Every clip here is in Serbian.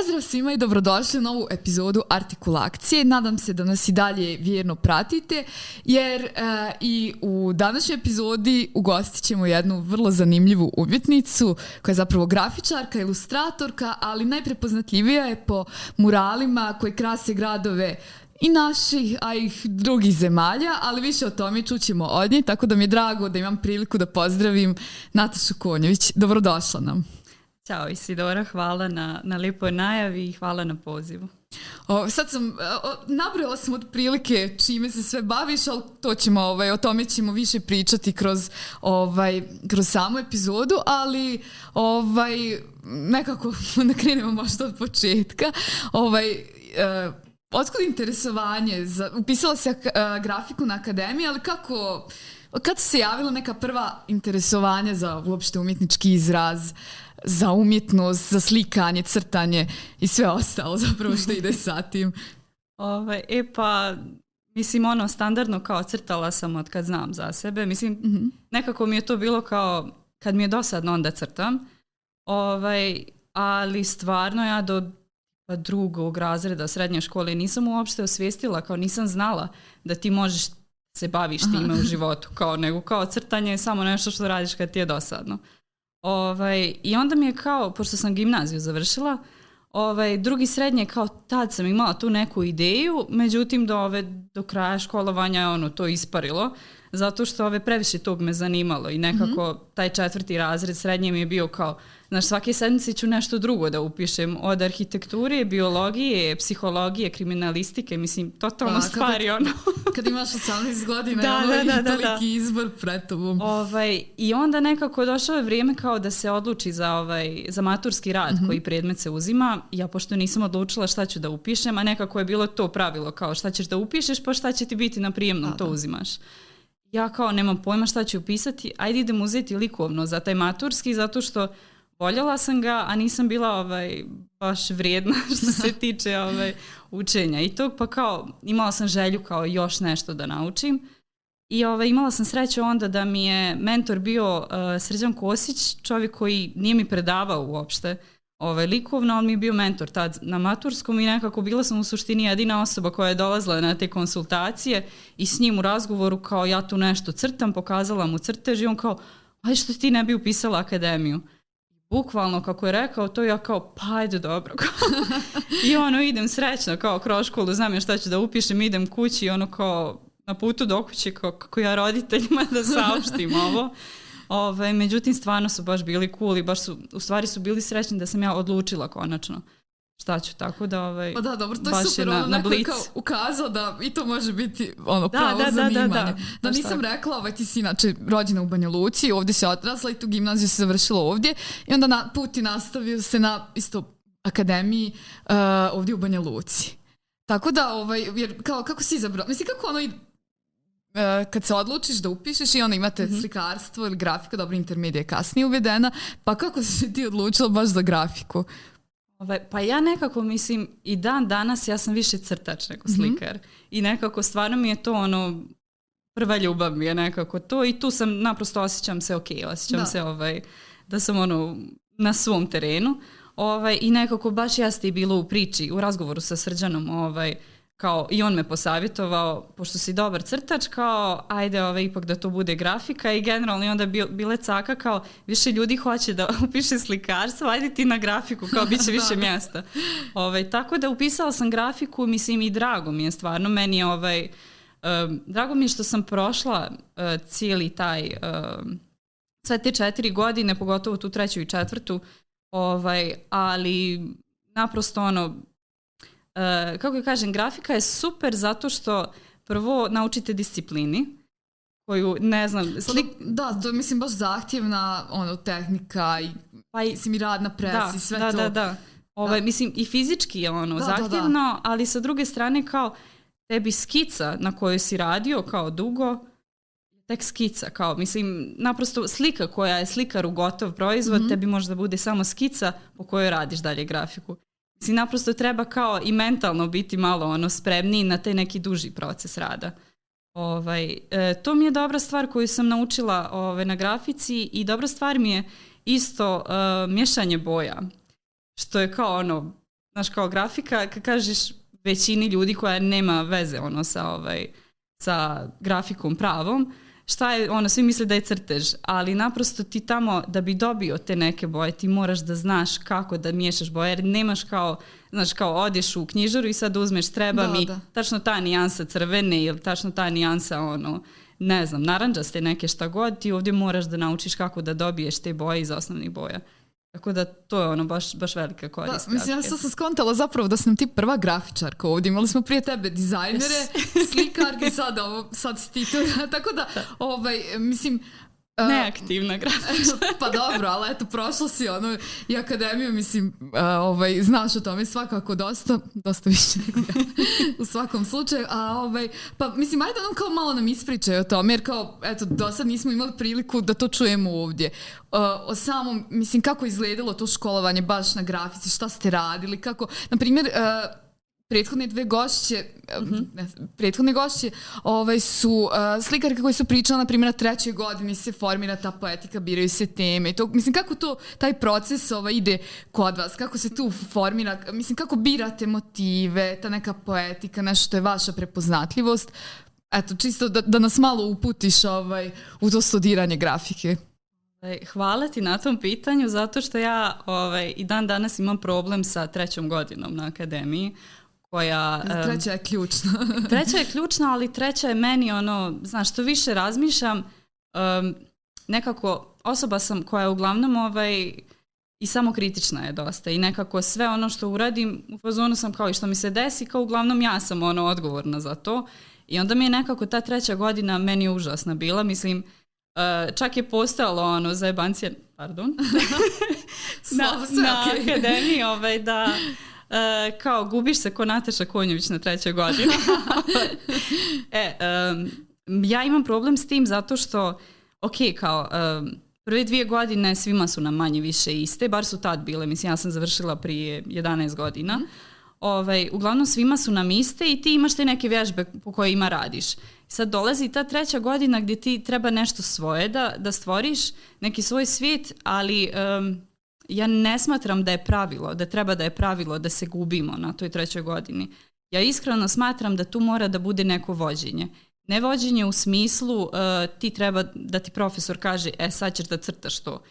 Pozdrav svima i dobrodošli u novu epizodu Artikulakcije. Nadam se da nas i dalje vjerno pratite, jer e, i u današnjoj epizodi ugostit ćemo jednu vrlo zanimljivu umjetnicu, koja je zapravo grafičarka, ilustratorka, ali najprepoznatljivija je po muralima koji krase gradove i naših, a i drugih zemalja, ali više o tome čućemo od nje, tako da mi je drago da imam priliku da pozdravim Natašu Konjević. Dobrodošla nam. Ćao Isidora, hvala na, na lijepoj najavi i hvala na pozivu. O, sad sam, e, nabrala sam otprilike čime se sve baviš, ali to ćemo, ovaj, o tome ćemo više pričati kroz, ovaj, kroz samu epizodu, ali ovaj, nekako da krenemo možda od početka. Ovaj, eh, otkud interesovanje? Za, upisala se eh, grafiku na akademiji, ali kako, kad se javila neka prva interesovanja za uopšte umjetnički izraz? za umjetnost, za slikanje, crtanje i sve ostalo zapravo što ide sa tim. Ove, e pa, mislim ono standardno kao crtala sam od kad znam za sebe. Mislim, mm-hmm. nekako mi je to bilo kao kad mi je dosadno onda crtam. Ovaj, ali stvarno ja do pa drugog razreda srednje škole nisam uopšte osvijestila, kao nisam znala da ti možeš da se baviš time Aha. u životu, kao nego kao crtanje je samo nešto što radiš kad ti je dosadno. Ovaj, I onda mi je kao, pošto sam gimnaziju završila, ovaj, drugi srednje kao tad sam imala tu neku ideju, međutim do, ove, do kraja školovanja je ono to isparilo, zato što ove, previše tog me zanimalo i nekako mhm. taj četvrti razred srednje mi je bio kao Znaš, svake sedmice ću nešto drugo da upišem od arhitekture, biologije, psihologije, kriminalistike, mislim, totalno A, stvari kad, ono. kad imaš 18 godina, da, ono, da, da, da, i da. toliki da, da. izbor pred tobom. Ovaj, I onda nekako došlo je vrijeme kao da se odluči za, ovaj, za maturski rad mm -hmm. koji predmet se uzima. Ja pošto nisam odlučila šta ću da upišem, a nekako je bilo to pravilo kao šta ćeš da upišeš pa šta će ti biti na prijemnom, a, to da. uzimaš ja kao nemam pojma šta ću upisati, ajde idem uzeti likovno za taj maturski, zato što voljela sam ga, a nisam bila ovaj, baš vrijedna što se tiče ovaj, učenja i to pa kao imala sam želju kao još nešto da naučim i ovaj, imala sam sreću onda da mi je mentor bio uh, Srđan Kosić, čovjek koji nije mi predavao uopšte ovaj, likovno, on mi je bio mentor tad na maturskom i nekako bila sam u suštini jedina osoba koja je dolazila na te konsultacije i s njim u razgovoru kao ja tu nešto crtam, pokazala mu crtež i on kao, ajde što ti ne bi upisala akademiju bukvalno kako je rekao to ja kao pa ajde dobro i ono idem srećno kao kroz školu znam ja šta ću da upišem idem kući i ono kao na putu do kuće kao kako ja roditeljima da saopštim ovo Ove, ovaj, međutim, stvarno su baš bili cool i baš su, u stvari su bili srećni da sam ja odlučila konačno šta ću, tako da ovaj, pa da, dobro, to je super, je na, ono, kao ukazao da i to može biti ono da, pravo da, zanimanje. Da, da, da, da nisam tako. rekla, ovaj, ti si inače rođena u Banja Luci, ovdje se odrasla i tu gimnaziju se završila ovdje i onda na, put je nastavio se na isto akademiji uh, ovdje u Banja Luci. Tako da, ovaj, jer kao, kako si izabrao, mislim kako ono i eh, kad se odlučiš da upišeš i onda imate mm -hmm. slikarstvo ili grafika, dobro intermedija je kasnije uvedena, pa kako si ti odlučila baš za grafiku? Ovaj, pa ja nekako mislim i dan danas ja sam više crtač nego mhm. slikar. Mm -hmm. I nekako stvarno mi je to ono prva ljubav mi je nekako to i tu sam naprosto osjećam se ok, osjećam da. se ovaj, da sam ono na svom terenu. Ovaj, I nekako baš jeste i bilo u priči, u razgovoru sa Srđanom ovaj, kao i on me posavjetovao, pošto si dobar crtač, kao ajde ove, ipak da to bude grafika i generalno i onda bile caka kao više ljudi hoće da upiše slikarstvo, ajde ti na grafiku, kao bit će više da. mjesta. Ove, ovaj, tako da upisala sam grafiku, mislim i drago mi je stvarno, meni je ovaj, um, drago mi je što sam prošla uh, cijeli taj, um, sve te četiri godine, pogotovo tu treću i četvrtu, ovaj, ali naprosto ono, uh, kako joj kažem, grafika je super zato što prvo naučite disciplini, koju ne znam pa slik... da to je mislim baš zahtjevna ono tehnika i pa i mislim i rad na presi da, sve da, to da da da ovaj mislim i fizički je ono da, da, da. zahtjevno da, ali sa druge strane kao tebi skica na kojoj si radio kao dugo tek skica kao mislim naprosto slika koja je slikar u gotov proizvod mm -hmm. tebi možda bude samo skica po kojoj radiš dalje grafiku Mislim, naprosto treba kao i mentalno biti malo ono spremniji na taj neki duži proces rada. Ovaj, e, to mi je dobra stvar koju sam naučila ovaj, na grafici i dobra stvar mi je isto e, mješanje boja. Što je kao ono, znaš kao grafika, kad kažeš većini ljudi koja nema veze ono sa, ovaj, sa grafikom pravom, šta je, ono, svi misle da je crtež, ali naprosto ti tamo, da bi dobio te neke boje, ti moraš da znaš kako da miješaš boje, jer nemaš kao, znaš, kao odeš u knjižaru i sad uzmeš, treba da, mi da. tačno ta nijansa crvene ili tačno ta nijansa, ono, ne znam, naranđaste neke šta god, ti ovdje moraš da naučiš kako da dobiješ te boje iz osnovnih boja. Tako da to je ono baš, baš velika da, korist. Da, mislim, ja sam, sam skontala zapravo da sam ti prva grafičarka ovdje. Imali smo prije tebe dizajnere, yes. slikarke, sad, ovo, sad si ti tu. Tako da, da, ovaj, mislim, Neaktivna grafičarka. pa dobro, ali eto, prošla si ono i akademiju, mislim, a, ovaj, znaš o tome svakako dosta, dosta više nego ja, u svakom slučaju, a ovaj, pa mislim, ajde nam kao malo nam ispričaj o tome, jer kao, eto, do sad nismo imali priliku da to čujemo ovdje. A, o samom, mislim, kako izgledalo to školovanje baš na grafici, šta ste radili, kako, na primjer, a, prethodne dve gošće, uh mhm. -huh. prethodne gošće ovaj, su uh, slikarke koje su pričale, na primjer, na trećoj godini se formira ta poetika, biraju se teme i to, mislim, kako to, taj proces ovaj, ide kod vas, kako se tu formira, mislim, kako birate motive, ta neka poetika, nešto što je vaša prepoznatljivost, eto, čisto da, da nas malo uputiš ovaj, u to studiranje grafike. Ovaj, hvala ti na tom pitanju zato što ja ovaj, i dan danas imam problem sa trećom godinom na akademiji koja... Treća je ključna. treća je ključna, ali treća je meni ono, znaš, što više razmišljam, um, nekako osoba sam koja je uglavnom ovaj, i samo kritična je dosta i nekako sve ono što uradim u fazonu sam kao i što mi se desi kao uglavnom ja sam ono odgovorna za to i onda mi je nekako ta treća godina meni užasna bila mislim e, čak je postalo ono za jebancije pardon na, na, na akademiji ovaj, da e, kao gubiš se ko Nataša Konjović na trećoj godini. e, um, ja imam problem s tim zato što, ok, kao... Um, Prve dvije godine svima su nam manje više iste, bar su tad bile, mislim ja sam završila prije 11 godina. Mm. Ovaj, uglavnom svima su nam iste i ti imaš te neke vježbe po kojima radiš. Sad dolazi ta treća godina gdje ti treba nešto svoje da, da stvoriš, neki svoj svijet, ali um, ja ne smatram da je pravilo, da treba da je pravilo da se gubimo na toj trećoj godini. Ja iskreno smatram da tu mora da bude neko vođenje. Ne vođenje u smislu uh, ti treba da ti profesor kaže e sad ćeš da crtaš to,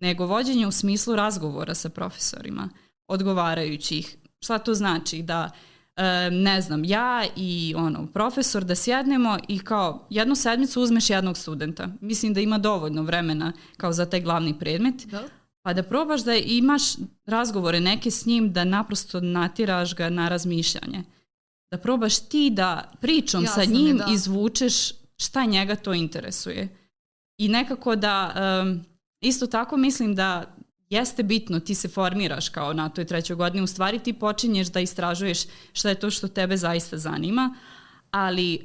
nego vođenje u smislu razgovora sa profesorima, odgovarajućih. Šta to znači? Da uh, ne znam, ja i ono, profesor da sjednemo i kao jednu sedmicu uzmeš jednog studenta. Mislim da ima dovoljno vremena kao za taj glavni predmet. Da pa da probaš da imaš razgovore neke s njim da naprosto natiraš ga na razmišljanje. Da probaš ti da pričom Jasno sa njim mi, da. izvučeš šta njega to interesuje. I nekako da um, isto tako mislim da jeste bitno, ti se formiraš kao na toj trećoj godini, u stvari ti počinješ da istražuješ šta je to što tebe zaista zanima, ali e,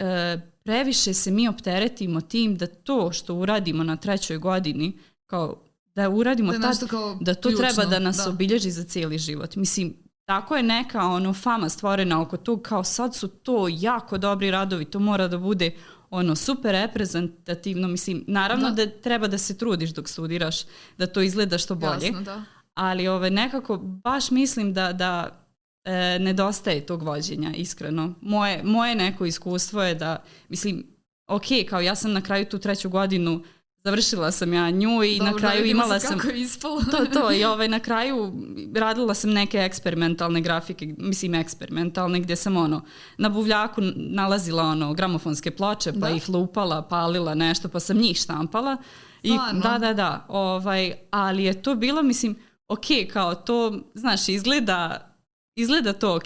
previše se mi opteretimo tim da to što uradimo na trećoj godini, kao da uradimo da, tad, kao da to ključno, treba da nas da. obilježi za cijeli život. Mislim, tako je neka ono fama stvorena oko tog kao sad su to jako dobri radovi, to mora da bude ono super reprezentativno, mislim, naravno da, da treba da se trudiš dok studiraš, da to izgleda što bolje. Jasno, da. Ali ove, nekako baš mislim da, da e, nedostaje tog vođenja, iskreno. Moje, moje neko iskustvo je da, mislim, ok, kao ja sam na kraju tu treću godinu Završila sam ja nju i Dobro, na kraju imala sam... Kako je ispalo. to, to, i ovaj, na kraju radila sam neke eksperimentalne grafike, mislim eksperimentalne, gdje sam ono, na buvljaku nalazila ono, gramofonske ploče, pa da? ih lupala, palila nešto, pa sam njih štampala. I, Stvarno? da, da, da. Ovaj, ali je to bilo, mislim, ok, kao to, znaš, izgleda izgleda to ok,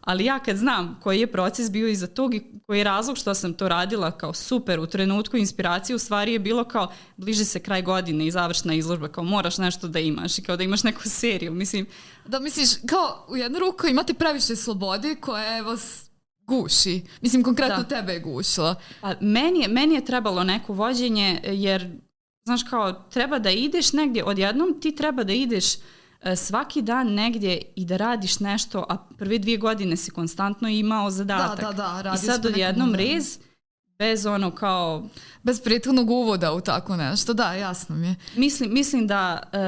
ali ja kad znam koji je proces bio iza tog i koji je razlog što sam to radila kao super u trenutku inspiracije, u stvari je bilo kao bliže se kraj godine i završna izložba, kao moraš nešto da imaš i kao da imaš neku seriju, mislim. Da misliš, kao u jednu ruku imate previše slobode koje vas guši. Mislim, konkretno da. tebe je gušila. Pa, meni, je, meni je trebalo neko vođenje, jer, znaš, kao, treba da ideš negdje, odjednom ti treba da ideš uh, E, svaki dan negdje i da radiš nešto, a prve dvije godine si konstantno imao zadatak. Da, da, da. I sad odjednom rez, bez ono kao... Bez prethodnog uvoda u tako nešto, da, jasno mi je. Mislim, mislim da e,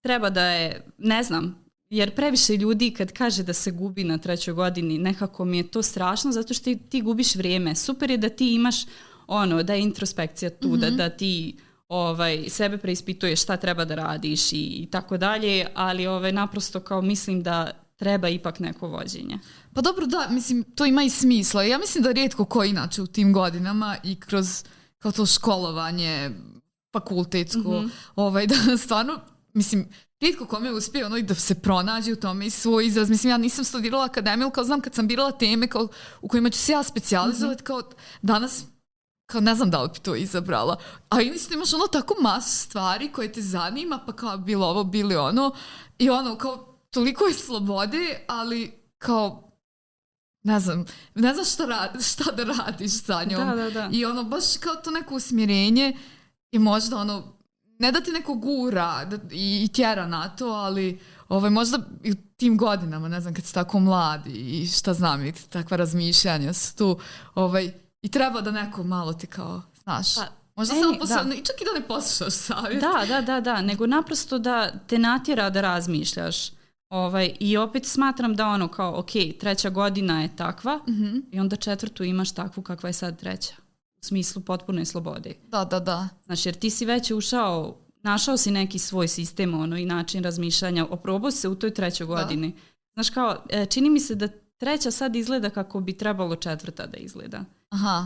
treba da je, ne znam, jer previše ljudi kad kaže da se gubi na trećoj godini, nekako mi je to strašno zato što ti, ti gubiš vrijeme. Super je da ti imaš ono, da je introspekcija tu, mm -hmm. da, mhm. da ti ovaj, sebe preispituješ šta treba da radiš i, i tako dalje, ali ovaj, naprosto kao mislim da treba ipak neko vođenje. Pa dobro, da, mislim, to ima i smisla. Ja mislim da rijetko ko inače u tim godinama i kroz kao to školovanje fakultetsko, mm -hmm. ovaj, da stvarno, mislim, rijetko kome uspije ono i da se pronađe u tome i svoj izraz. Mislim, ja nisam studirala akademiju, kao znam kad sam birala teme kao, u kojima ću se ja specializovati, mm -hmm. kao danas kao ne znam da li bi to izabrala, ali mislim imaš ono tako masu stvari koje te zanima, pa kao bilo ovo, bili ono, i ono kao toliko je slobode, ali kao ne znam, ne znam šta, radi, šta da radiš sa njom. Da, da, da. I ono, baš kao to neko usmirenje i možda ono, ne da ti neko gura da, i, i tjera na to, ali ovaj, možda i u tim godinama, ne znam, kad si tako mlad i šta znam, i takva razmišljanja su tu, ovaj, I treba da neko malo ti kao, znaš, pa, Možda samo da. poslušaš, čak i da ne poslušaš savjet. Da, da, da, da, nego naprosto da te natjera da razmišljaš. Ovaj, I opet smatram da ono kao, ok, treća godina je takva mm -hmm. i onda četvrtu imaš takvu kakva je sad treća. U smislu potpune slobode. Da, da, da. Znači, jer ti si već ušao, našao si neki svoj sistem ono, i način razmišljanja, oprobao se u toj trećoj da. godini. Da. Znaš kao, e, čini mi se da treća sad izgleda kako bi trebalo četvrta da izgleda. Aha,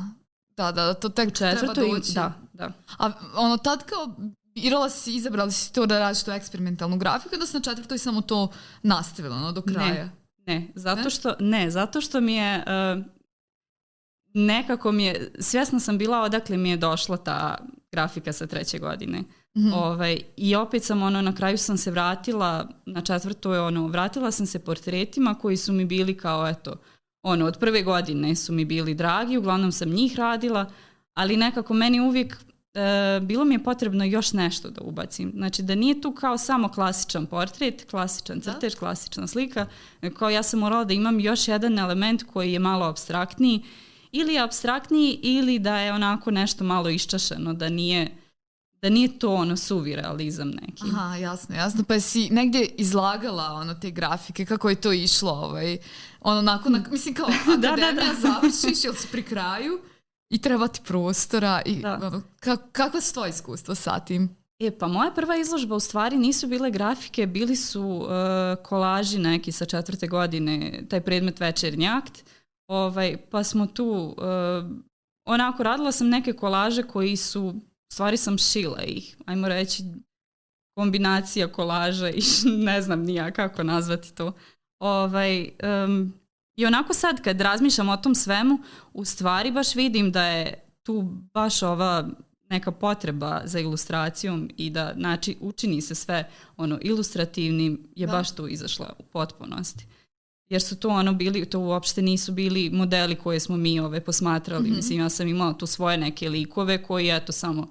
da, da, da, to tek četvrto treba doći. Da, da, da. A ono, tad kao birala si, izabrali si to da radiš tu eksperimentalnu grafiku da si na četvrtoj samo to nastavila ono, do kraja. Ne, ne, zato ne? što, ne, zato što mi je, uh, nekako mi je, svjesna sam bila odakle mi je došla ta grafika sa treće godine. Mm -hmm. ovaj, I opet sam ono, na kraju sam se vratila, na četvrtoj ono, vratila sam se portretima koji su mi bili kao eto, ono, od prve godine su mi bili dragi, uglavnom sam njih radila, ali nekako meni uvijek e, bilo mi je potrebno još nešto da ubacim. Znači da nije tu kao samo klasičan portret, klasičan da. crtež, da. klasična slika, kao ja sam morala da imam još jedan element koji je malo abstraktniji, ili abstraktniji ili da je onako nešto malo iščašeno, da nije da nije to ono suvi realizam neki. Aha, jasno, jasno. Pa si negdje izlagala ono te grafike, kako je to išlo, ovaj, ono nakon, na, mm. mislim kao da, da, da. završiš, jel si pri kraju i treba ti prostora i da. ono, ka, kako su tvoje iskustvo sa tim? E, pa moja prva izložba u stvari nisu bile grafike, bili su uh, kolaži neki sa četvrte godine, taj predmet večernji akt, ovaj, pa smo tu, uh, onako radila sam neke kolaže koji su stvari sam šila ih, ajmo reći kombinacija kolaža i ne znam nija kako nazvati to. Ovaj, um, I onako sad kad razmišljam o tom svemu, u stvari baš vidim da je tu baš ova neka potreba za ilustracijom i da znači, učini se sve ono ilustrativnim je da. baš tu izašla u potpunosti jer su to ono bili, to uopšte nisu bili modeli koje smo mi ove posmatrali. Mm -hmm. Mislim, ja sam imala tu svoje neke likove koji, eto, samo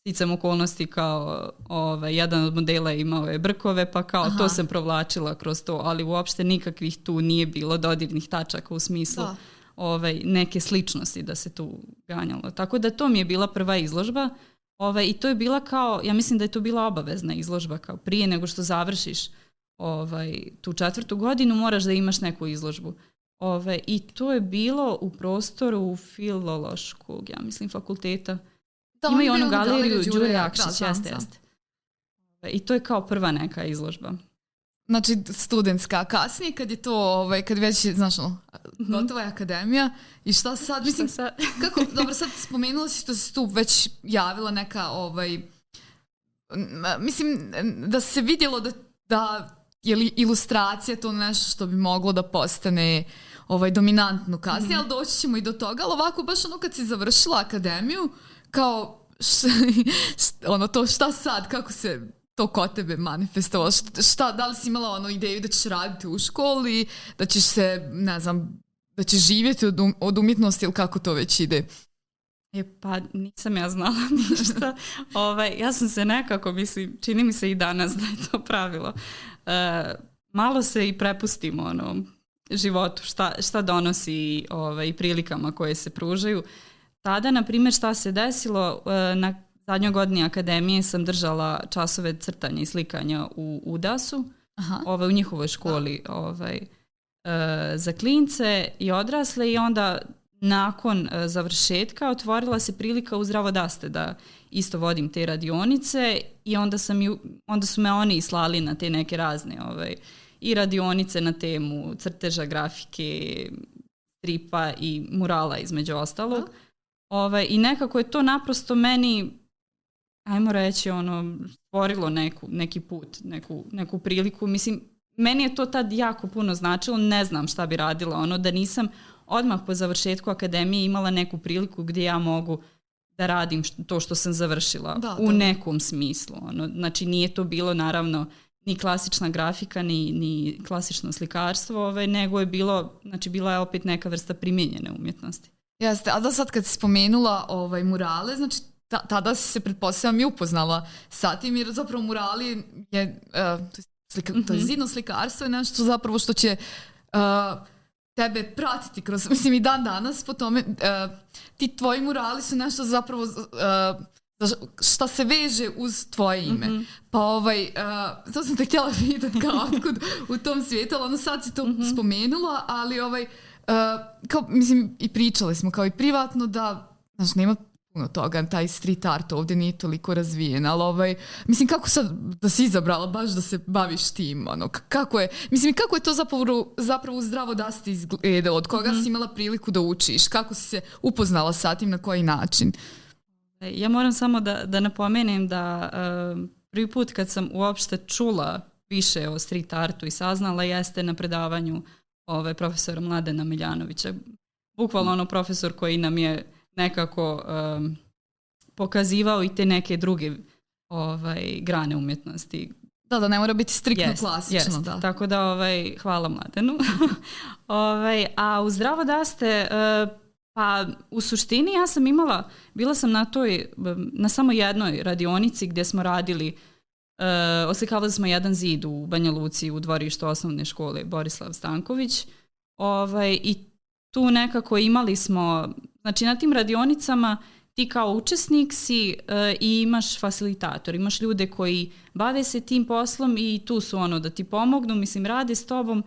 sticam okolnosti kao ovaj, jedan od modela imao je brkove, pa kao Aha. to sam provlačila kroz to, ali uopšte nikakvih tu nije bilo dodirnih tačaka u smislu da. ovaj, neke sličnosti da se tu ganjalo. Tako da to mi je bila prva izložba ovaj, i to je bila kao, ja mislim da je to bila obavezna izložba kao prije nego što završiš ovaj, tu četvrtu godinu moraš da imaš neku izložbu. Ove, ovaj, I to je bilo u prostoru filološkog, ja mislim, fakulteta. Da, Imaju onu galeriju Đure Jakšić, da, jeste, da. jeste. Ovaj, I to je kao prva neka izložba. Znači, studentska. Kasnije, kad je to, ovaj, kad već, znaš, no, mhm. gotova je akademija, i šta sad, mislim, šta sad? kako, dobro, sad spomenula si što se tu već javila neka, ovaj, mislim, da se vidjelo da, da ili ilustracija to nešto što bi moglo da postane ovaj dominantno kasnije, mhm. mm. ali doći ćemo i do toga, ali ovako baš ono kad si završila akademiju, kao š, ono to šta sad, kako se to kod tebe manifestovalo, šta, da li si imala ono ideju da ćeš raditi u školi, da ćeš se, ne znam, da ćeš živjeti od, um, od umjetnosti ili kako to već ide? E pa nisam ja znala ništa. ovaj, ja sam se nekako, mislim, čini mi se i danas da je to pravilo e, malo se i prepustimo ono, životu, šta, šta donosi ovaj, prilikama koje se pružaju. Tada, na primjer, šta se desilo, e, na zadnjoj godini akademije sam držala časove crtanja i slikanja u UDAS-u, ovaj, u njihovoj školi da. ovaj, e, za klince i odrasle i onda nakon e, završetka otvorila se prilika u Zdravodaste da isto vodim te radionice i onda, sam ju, onda su me oni slali na te neke razne ovaj, i radionice na temu crteža, grafike, stripa i murala između ostalog. Ovaj, I nekako je to naprosto meni ajmo reći, ono, stvorilo neku, neki put, neku, neku priliku. Mislim, meni je to tad jako puno značilo, ne znam šta bi radila, ono, da nisam odmah po završetku akademije imala neku priliku gdje ja mogu da radim to što sam završila da, u da. nekom smislu. Ono, znači nije to bilo naravno ni klasična grafika, ni, ni klasično slikarstvo, ovaj, nego je bilo, znači bila je opet neka vrsta primijenjene umjetnosti. Jeste, a da sad kad si spomenula ovaj, murale, znači ta, tada si se pretpostavljam i upoznala sa tim, jer zapravo murali je, uh, to, je slika, mm -hmm. to je mhm. zidno slikarstvo je nešto zapravo što će uh, tebe pratiti kroz, mislim i dan danas po tome, uh, ti tvoji murali su nešto zapravo uh, šta se veže uz tvoje ime. Mm -hmm. Pa ovaj, uh, to sam te htjela pitati kao otkud u tom svijetu, ali ono sad si to mm -hmm. spomenula, ali ovaj, uh, kao, mislim, i pričali smo kao i privatno da, znaš, nema puno toga, taj street art ovde nije toliko razvijen, ali ovaj, mislim kako sad da si izabrala baš da se baviš tim, ono, kako je, mislim kako je to zapravo, zapravo zdravo da ste izgledalo, od koga mm. si imala priliku da učiš, kako si se upoznala sa tim, na koji način? E, ja moram samo da, da napomenem da uh, prvi put kad sam uopšte čula više o street artu i saznala jeste na predavanju ove, profesora Mladena Miljanovića. Bukvalno ono profesor koji nam je nekako um, pokazivao i te neke druge ovaj, grane umjetnosti. Da, da ne mora biti striktno jest, klasično. Jest. Da. Tako da ovaj, hvala Mladenu. ovaj, a u Zdravo da ste, uh, pa u suštini ja sam imala, bila sam na toj, na samo jednoj radionici gdje smo radili Uh, oslikavali smo jedan zid u Banja Luci u dvorištu osnovne škole Borislav Stanković ovaj, i tu nekako imali smo Znači na tim radionicama ti kao učesnik si e, i imaš facilitator, imaš ljude koji bave se tim poslom i tu su ono da ti pomognu, mislim rade s tobom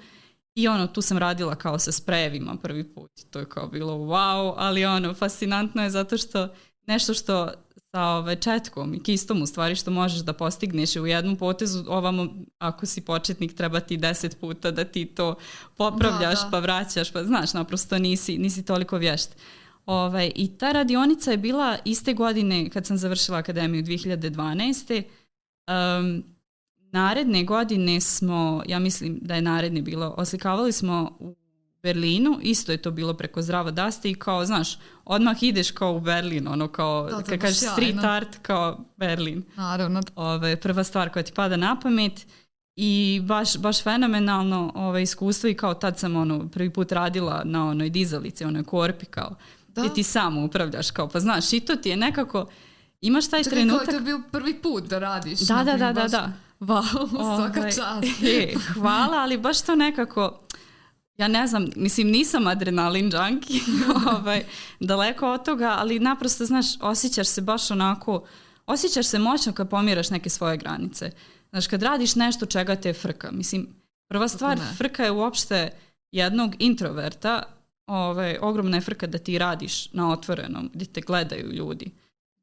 i ono tu sam radila kao sa sprejevima prvi put i to je kao bilo wow, ali ono fascinantno je zato što nešto što sa ove, četkom i kistom u stvari što možeš da postigneš u jednom potezu, ovamo ako si početnik treba ti deset puta da ti to popravljaš da, da. pa vraćaš, pa znaš naprosto nisi, nisi toliko vješt. Uh, Ovaj, I ta radionica je bila iste godine kad sam završila akademiju 2012. Um, naredne godine smo, ja mislim da je naredne bilo, oslikavali smo u Berlinu, isto je to bilo preko Zdravo Daste i kao, znaš, odmah ideš kao u Berlin, ono kao, da, kad kažeš street art, kao Berlin. Naravno. Ove, ovaj, prva stvar koja ti pada na pamet i baš, baš fenomenalno ove, ovaj, iskustvo i kao tad sam ono, prvi put radila na onoj dizalici, onoj korpi kao, da. gde ti sam upravljaš kao pa znaš i to ti je nekako imaš taj Čekaj, trenutak. Čekaj, kao je to bio prvi put da radiš. Da, da, da, da, da. Wow, svaka ovaj, čast. E, hvala, ali baš to nekako ja ne znam, mislim nisam adrenalin junkie, ovaj, daleko od toga, ali naprosto, znaš, osjećaš se baš onako, osjećaš se moćno kad pomiraš neke svoje granice. Znaš, kad radiš nešto čega te frka, mislim, prva stvar, da frka je uopšte jednog introverta ovaj, ogromna je frka da ti radiš na otvorenom, gdje te gledaju ljudi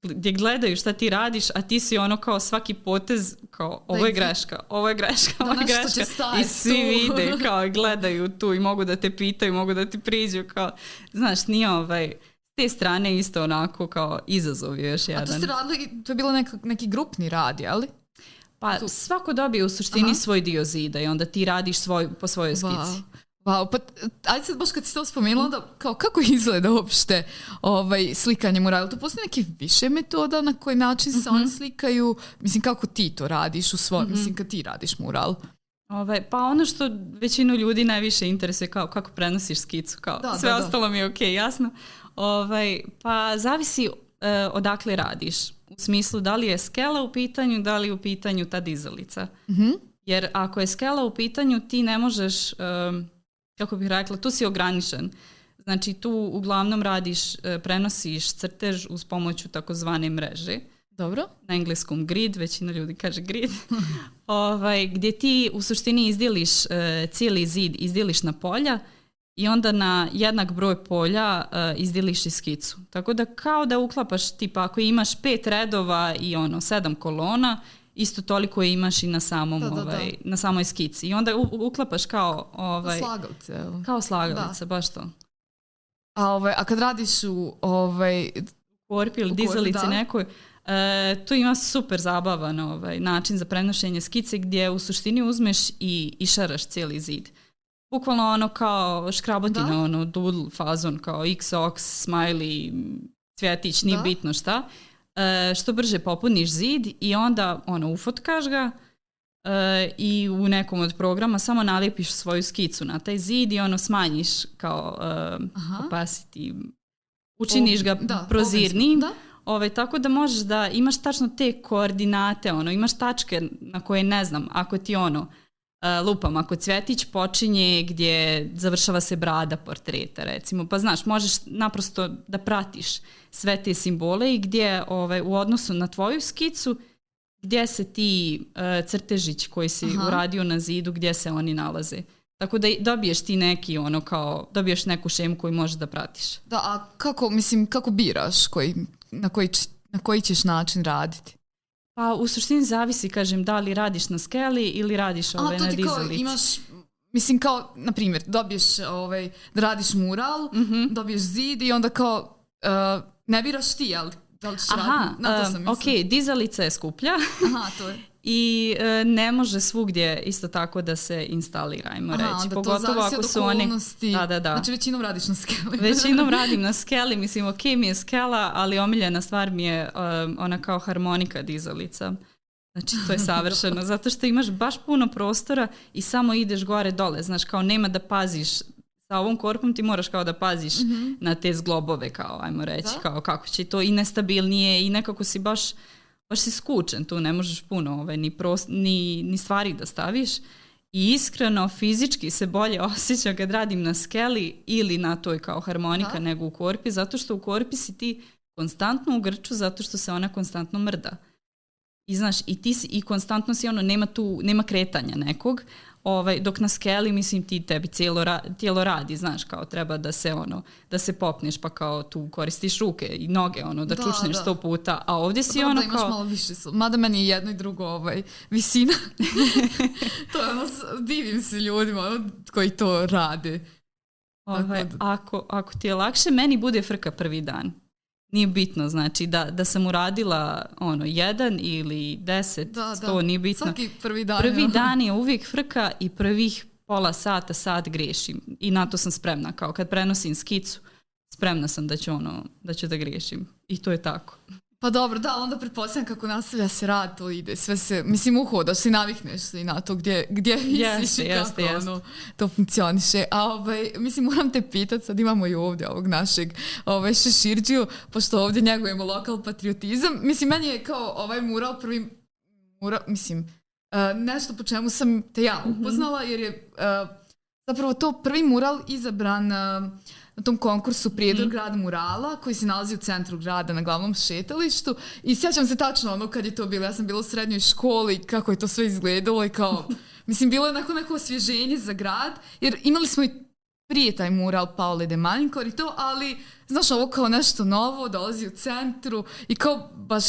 gdje gledaju šta ti radiš, a ti si ono kao svaki potez, kao da ovo je greška, ovo je greška, da ovo je greška. I svi vide, kao gledaju tu i mogu da te pitaju, mogu da ti priđu, kao, znaš, nije ovaj, te strane isto onako kao izazov je još jedan. A to ste radili, to je bilo neka, neki grupni rad, jeli? Pa tu. svako dobije u suštini Aha. svoj dio zida i onda ti radiš svoj, po svojoj skici. Wow. Wow, pa ajde sad baš kad si to spomenula, da, kao kako izgleda uopšte ovaj, slikanje murala? Tu postoji neke više metoda na koji način se mm -hmm. oni mhm. slikaju? Mislim, kako ti to radiš u svom, mm -hmm. mislim, kad ti radiš mural? Ovaj, pa ono što većinu ljudi najviše interesuje, kao kako prenosiš skicu, kao da, sve da, da. ostalo da. mi je okej, okay, jasno. Ovaj, pa zavisi uh, odakle radiš. U smislu da li je skela u pitanju, da li je u pitanju ta dizalica. Mm -hmm. Jer ako je skela u pitanju, ti ne možeš... Um, kako bih rekla, tu si ograničen. Znači tu uglavnom radiš, e, prenosiš crtež uz pomoću takozvane mreže. Dobro. Na engleskom grid, većina ljudi kaže grid. ovaj, gdje ti u suštini izdjeliš e, cijeli zid, izdjeliš na polja i onda na jednak broj polja e, izdjeliš i skicu. Tako da kao da uklapaš, tipa ako imaš pet redova i ono sedam kolona, isto toliko je imaš i na samom da, da, da. ovaj, da. na samoj skici. I onda uklapaš kao ovaj slagalice. Kao slagalice, da. baš to. A ovaj a kad radiš u ovaj korpi ili dizalici da. nekoj E, tu ima super zabavan ovaj, način za prenošenje skice gdje u suštini uzmeš i išaraš cijeli zid. Bukvalno ono kao škraboti na da. ono doodle fazon kao x, ox, smiley, cvjetić, nije da. bitno šta uh, što brže popuniš zid i onda ono, ufotkaš ga e, i u nekom od programa samo nalepiš svoju skicu na taj zid i ono smanjiš kao uh, Aha. opacity, učiniš ga da, prozirnijim. Da. Ovaj, tako da možeš da imaš tačno te koordinate, ono, imaš tačke na koje ne znam, ako ti ono, uh, lupam, ako Cvetić počinje gdje završava se brada portreta, recimo, pa znaš, možeš naprosto da pratiš sve te simbole i gdje ovaj, u odnosu na tvoju skicu, gdje se ti uh, crtežić koji si Aha. uradio na zidu, gdje se oni nalaze. Tako da dobiješ ti neki ono kao, dobiješ neku šemu koju možeš da pratiš. Da, a kako, mislim, kako biraš koji, na, koji, na koji ćeš način raditi? Pa u suštini zavisi, kažem, da li radiš na skeli ili radiš ovaj, na dizalici. A to imaš Mislim kao, na primjer, dobiješ ovaj, da radiš mural, mm -hmm. dobiješ zid i onda kao, uh, ne biraš ti, jel? Da li ćeš Aha, raditi? Na to eh, sam mislim. ok, dizalica je skuplja. Aha, to je. i e, ne može svugdje isto tako da se instalira, ajmo reći. Onda Pogotovo ako su oni... Da, da, da. Znači većinom radiš na skeli. većinom radim na skeli, mislim ok mi je skela, ali omiljena stvar mi je um, ona kao harmonika dizalica. Znači to je savršeno, da. zato što imaš baš puno prostora i samo ideš gore dole, znaš kao nema da paziš sa ovom korpom ti moraš kao da paziš mm-hmm. na te zglobove kao ajmo reći, da? kao kako će to i nestabilnije i nekako si baš baš si skučen tu, ne možeš puno ovaj, ni, prost, ni, ni stvari da staviš. I iskreno, fizički se bolje osjećam kad radim na skeli ili na toj kao harmonika Aha. Da. nego u korpi, zato što u korpi si ti konstantno u grču zato što se ona konstantno mrda. I znaš, i ti si, i konstantno si ono, nema tu, nema kretanja nekog, ovaj, dok na skeli, mislim, ti tebi cijelo ra, tijelo radi, znaš, kao treba da se, ono, da se popneš, pa kao tu koristiš ruke i noge, ono, da, da čučneš da. sto puta, a ovdje si Dobro, ono da imaš kao... malo više, mada meni je jedno i drugo, ovaj, visina. to je ono, divim se ljudima ono, koji to rade. Ovaj, da... ako, ako ti je lakše, meni bude frka prvi dan nije bitno, znači da, da sam uradila ono, jedan ili deset, da, sto, da. nije bitno. Svaki prvi dan. Prvi dan je uvijek frka i prvih pola sata, sat grešim i na to sam spremna, kao kad prenosim skicu, spremna sam da ću, ono, da, ću da grešim i to je tako. Pa dobro, da, onda pretpostavljam kako nastavlja se rad, to ide, sve se, mislim, uhodaš se i navikneš i na to gdje, gdje yes, misliš yes, kako yes. ono, to funkcioniše. A ovaj, mislim, moram te pitat, sad imamo i ovdje ovog našeg ovaj, šeširđiju, pošto ovdje njegujemo lokal patriotizam. Mislim, meni je kao ovaj mural prvi mural, mislim, uh, nešto po čemu sam te ja mhm. upoznala, jer je uh, zapravo to prvi mural izabran uh, na tom konkursu Prijedor mm. grada murala koji se nalazi u centru grada na glavnom šetalištu i sjećam se tačno ono kad je to bilo, ja sam bila u srednjoj školi kako je to sve izgledalo i kao mislim bilo je onako neko osvježenje za grad jer imali smo i prije taj mural Paole de Malinkor i to, ali znaš ovo kao nešto novo dolazi u centru i kao baš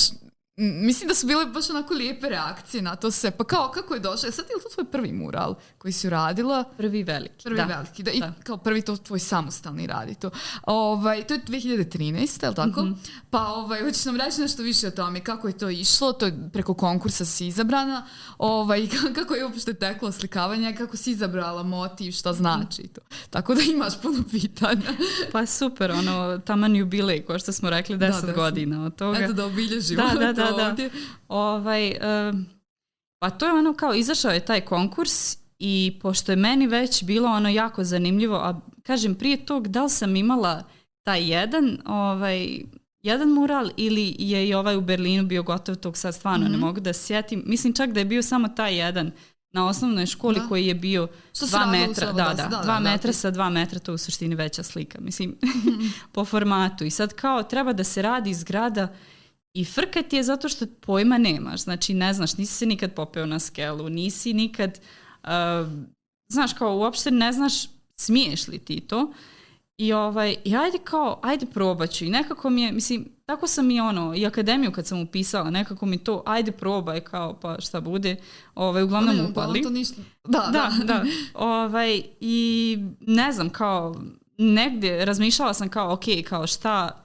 mislim da su bile baš onako lijepe reakcije na to sve. Pa kao, kako je došlo? E, sad je li to tvoj prvi mural koji si uradila? Prvi veliki, Prvi da. veliki, da. I da. kao prvi to tvoj samostalni radi to. Ovaj, to je 2013, je li tako? Mm-hmm. Pa ovaj, hoćeš nam reći nešto više o tome, kako je to išlo, to je preko konkursa si izabrana, ovaj, kako je uopšte teklo slikavanje, kako si izabrala motiv, šta znači to. Tako da imaš puno pitanja. pa super, ono, taman jubilej, kao što smo rekli, 10 da, godina od toga. Eto da obilježimo. Da, da, da, da, da. ovde. Ovaj, um, pa to je ono kao, izašao je taj konkurs i pošto je meni već bilo ono jako zanimljivo, a kažem prije tog da li sam imala taj jedan, ovaj, jedan mural ili je i ovaj u Berlinu bio gotov tog sad stvarno mm -hmm. ne mhm. mogu da sjetim. Mislim čak da je bio samo taj jedan na osnovnoj školi da. koji je bio Što dva metra, da, da, da, da, dva da, da. metra da, sa dva metra, to je u suštini veća slika, mislim, po formatu. I sad kao treba da se radi zgrada I frka ti je zato što pojma nemaš, znači ne znaš, nisi se nikad popeo na skelu, nisi nikad, uh, znaš kao uopšte ne znaš smiješ li ti to. I, ovaj, i ajde kao, ajde probaću. I nekako mi je, mislim, tako sam i ono, i akademiju kad sam upisala, nekako mi to, ajde probaj, kao, pa šta bude. Ovaj, uglavnom ne, upali. To ništa. Da, da. da. da. ovaj, I ne znam, kao, negde razmišljala sam kao, ok, kao šta,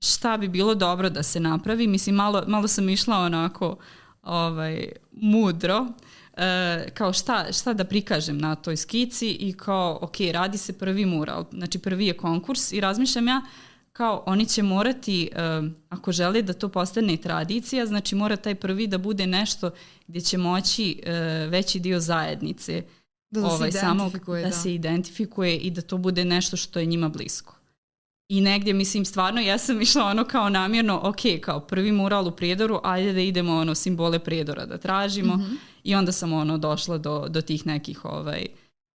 šta bi bilo dobro da se napravi. Mislim, malo, malo sam išla onako ovaj, mudro, e, kao šta, šta da prikažem na toj skici i kao, ok, radi se prvi mural, znači prvi je konkurs i razmišljam ja, kao oni će morati, e, ako žele da to postane tradicija, znači mora taj prvi da bude nešto gdje će moći e, veći dio zajednice da, da, ovaj, se samog, da, da se identifikuje i da to bude nešto što je njima blisko. I negdje, mislim, stvarno ja sam išla ono kao namjerno, ok, kao prvi mural u Prijedoru, ajde da idemo ono simbole Prijedora da tražimo. Mm-hmm. I onda sam ono došla do, do tih nekih ovaj,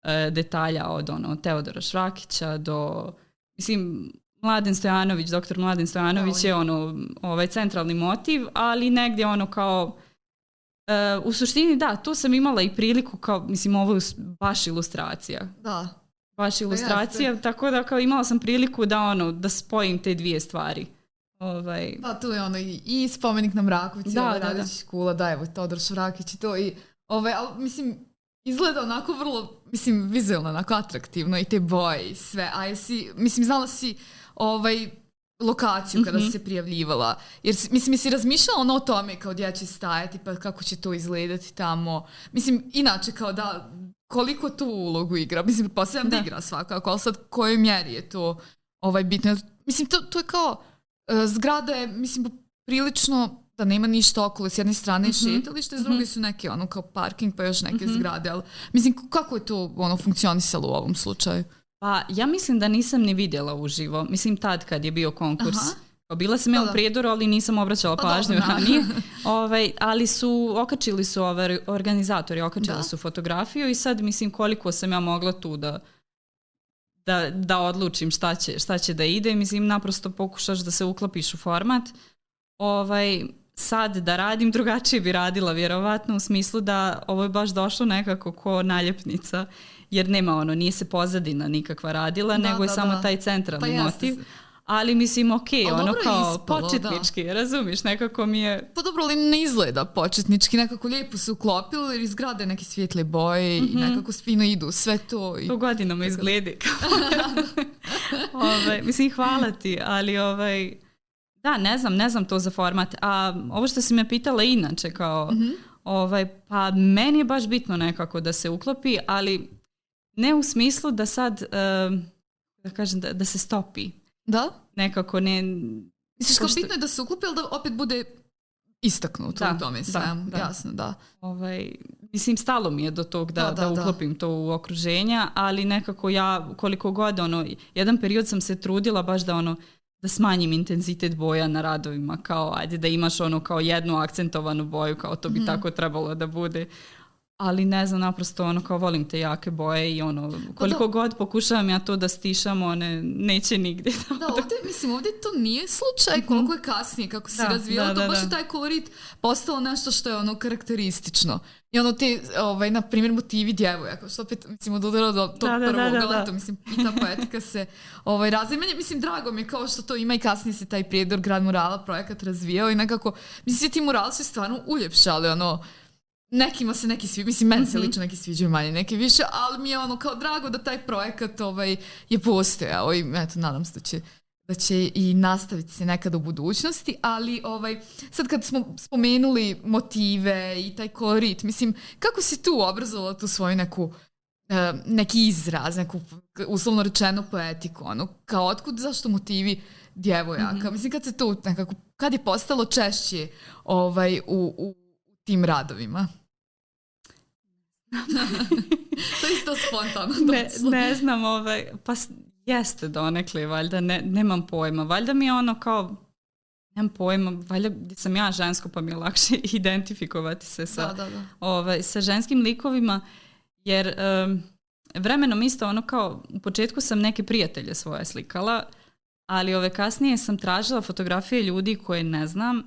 e, detalja od ono Teodora Švakića do, mislim, Mladen Stojanović, doktor Mladen Stojanović je ono ovaj centralni motiv, ali negdje ono kao Uh, u suštini da, tu sam imala i priliku kao, mislim, ovo je baš ilustracija. Da baš pa ilustracija, Jeste. tako da kao imala sam priliku da ono, da spojim te dvije stvari. Ovaj... Pa tu je ono i, i spomenik na mraku, da, da, da, da. kula, da, evo, Todor Šurakić i to. I, ovaj, ali, mislim, izgleda onako vrlo, mislim, vizualno onako atraktivno i te boje i sve. A jesi, mislim, znala si ovaj, lokaciju kada mm -hmm. se prijavljivala. Jer, mislim, si razmišljala ono o tome kao gdje će stajati, pa kako će to izgledati tamo. Mislim, inače kao da, koliko tu ulogu igra? Mislim, posljedam da. da igra svakako, ali sad kojoj mjeri je to ovaj bitno? Mislim, to, to je kao, e, zgrada je, mislim, prilično da nema ništa okolo, s jedne strane je mm -hmm. šetalište, s mhm. druge su neke ono kao parking pa još neke mm -hmm. zgrade, ali mislim kako je to ono funkcionisalo u ovom slučaju? Pa ja mislim da nisam ni vidjela uživo. Mislim tad kad je bio konkurs. Aha. Pa, bila sam ja pa u da. prijedoru, ali nisam obraćala pa pažnju da. ranije. Ovaj, ali su, okačili su ove organizatori, okačili da. su fotografiju i sad mislim koliko sam ja mogla tu da, da, da odlučim šta će, šta će da ide. Mislim, naprosto pokušaš da se uklapiš u format. Ovaj, sad da radim, drugačije bi radila vjerovatno u smislu da ovo je baš došlo nekako ko naljepnica jer nema ono, nije se pozadina nikakva radila, da, nego da, je samo da. taj centralni pa motiv. Ali mislim, ok, A ono kao ispalo, da. početnički, da. razumiš, nekako mi je... Pa dobro, ali ne izgleda početnički, nekako lijepo se uklopilo jer izgrade neke svijetle boje mm -hmm. i mhm. nekako spino idu, sve to. I... To godinama da. izgledi. ovaj, mislim, hvala ti, ali ovaj, da, ne znam, ne znam to za format. A ovo što si me pitala inače, kao, mm -hmm. ovaj, pa meni je baš bitno nekako da se uklopi, ali ne u smislu da sad, eh, da kažem, da, da se stopi. Da? Nekako ne... Misliš kao što... bitno je da se uklopi, ali da opet bude istaknuto da, u tome Da, da. Jasno, da. Ovaj, mislim, stalo mi je do tog da, da, da, da, da. uklopim da. to u okruženja, ali nekako ja, koliko god, ono, jedan period sam se trudila baš da ono, da smanjim intenzitet boja na radovima, kao ajde da imaš ono kao jednu akcentovanu boju, kao to bi mm. tako trebalo da bude, ali ne znam naprosto ono kao volim te jake boje i ono pa da. koliko pa do... god pokušavam ja to da stišam one neće nigde. Da, ovde, mislim ovde to nije slučaj mhm. koliko je kasnije kako se da, razvijalo, da, to baš je taj kolorit postalo nešto što je ono karakteristično. I ono te, ovaj, na primjer, motivi djevojaka, što opet, mislim, odudilo do tog da, da, prvog, da, da, da. to, mislim, i ta poetika se ovaj, razvija. mislim, drago mi je kao što to ima i kasnije se taj prijedor Grad Murala projekat razvijao i nekako, mislim, ti murali su stvarno uljepšali, ono, nekima se neki svi, mislim, meni se mhm. lično neki sviđaju manje, neki više, ali mi je ono kao drago da taj projekat ovaj, je postojao i eto, nadam se da će da će i nastaviti se nekada u budućnosti, ali ovaj, sad kad smo spomenuli motive i taj kolorit, mislim, kako si tu obrazovala tu svoju neku e, neki izraz, neku uslovno rečeno poetiku, ono, kao otkud, zašto motivi djevojaka? Mm -hmm. Mislim, kad se to nekako, kad je postalo češće ovaj, u, u tim radovima? to je isto spontano. Ne, ne znam, ovaj, pa jeste donekle, valjda, ne, nemam pojma. Valjda mi je ono kao, nemam pojma, valjda sam ja žensko pa mi je lakše identifikovati se sa, da, da, da. Ovaj, sa ženskim likovima, jer um, vremenom isto ono kao, u početku sam neke prijatelje svoje slikala, ali ove kasnije sam tražila fotografije ljudi koje ne znam,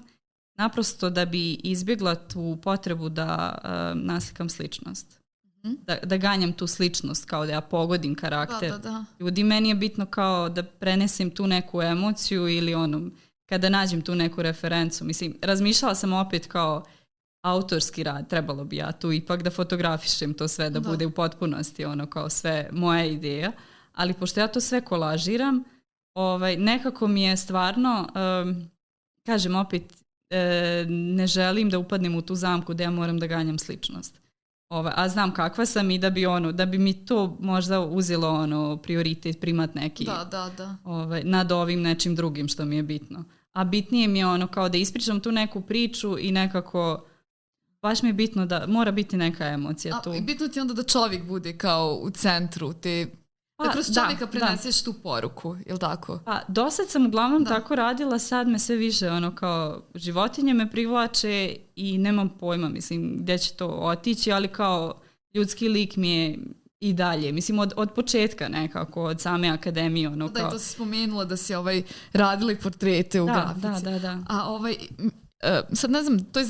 naprosto da bi izbjegla tu potrebu da uh, naslikam sličnost da, da ganjam tu sličnost, kao da ja pogodim karakter da, da, da. ljudi. Meni je bitno kao da prenesem tu neku emociju ili ono, kada nađem tu neku referencu. Mislim, razmišljala sam opet kao autorski rad, trebalo bi ja tu ipak da fotografišem to sve, da, da. bude u potpunosti ono kao sve moja ideja. Ali pošto ja to sve kolažiram, ovaj, nekako mi je stvarno, um, kažem opet, e, ne želim da upadnem u tu zamku da ja moram da ganjam sličnost Ova, a znam kakva sam i da bi ono, da bi mi to možda uzelo ono prioritet, primat neki. Da, da, da. Ovaj, nad ovim nečim drugim što mi je bitno. A bitnije mi je ono kao da ispričam tu neku priču i nekako baš mi je bitno da mora biti neka emocija a, tu. I bitno ti onda da čovjek bude kao u centru te Pa, da kroz čovjeka da, preneseš da. tu poruku, ili tako? Pa, do sad sam uglavnom da. tako radila, sad me sve više, ono kao, životinje me privlače i nemam pojma, mislim, gdje će to otići, ali kao, ljudski lik mi je i dalje. Mislim, od, od početka nekako, od same akademije. Ono, da, kao... to si spomenula da si ovaj, radili portrete u da, da, grafici. Da, da, da. A ovaj, e, sad ne znam, to je,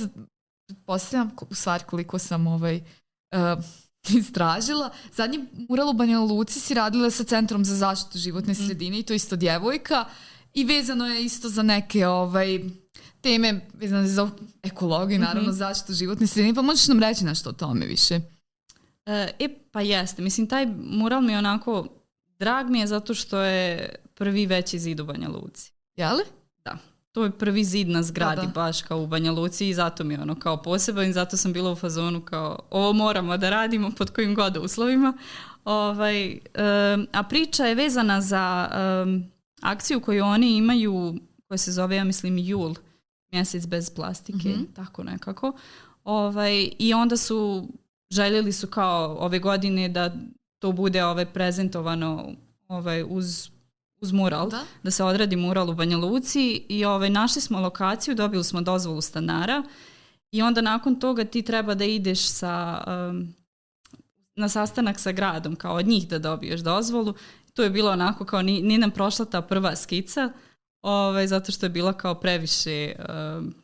postavljam u stvari koliko sam ovaj, uh, istražila. Zadnji mural u Banja Luci si radila sa Centrom za zaštitu životne mm. sredine i to isto djevojka i vezano je isto za neke ovaj, teme vezane za ekologiju, mhm. naravno mm -hmm. zaštitu životne sredine, pa možeš nam reći nešto o tome više? E, e, pa jeste. Mislim, taj mural mi je onako, drag mi je zato što je prvi veći zid u Banja Luci. Jeli? to je prvi zid na zgradi da, da. baš kao u Banja Luci i zato mi je ono kao poseban i zato sam bila u fazonu kao ovo moramo da radimo pod kojim god uslovima. Ovaj, um, a priča je vezana za um, akciju koju oni imaju koja se zove ja mislim Jul mjesec bez plastike, mm-hmm. tako nekako. Ovaj, I onda su željeli su kao ove godine da to bude ove ovaj, prezentovano ovaj, uz uz mural, da, da se odradi mural u Banja Luci i ovaj, našli smo lokaciju, dobili smo dozvolu stanara i onda nakon toga ti treba da ideš sa, um, na sastanak sa gradom, kao od njih da dobiješ dozvolu. To je bilo onako kao ni, ni nam prošla ta prva skica, ovaj, zato što je bila kao previše, um,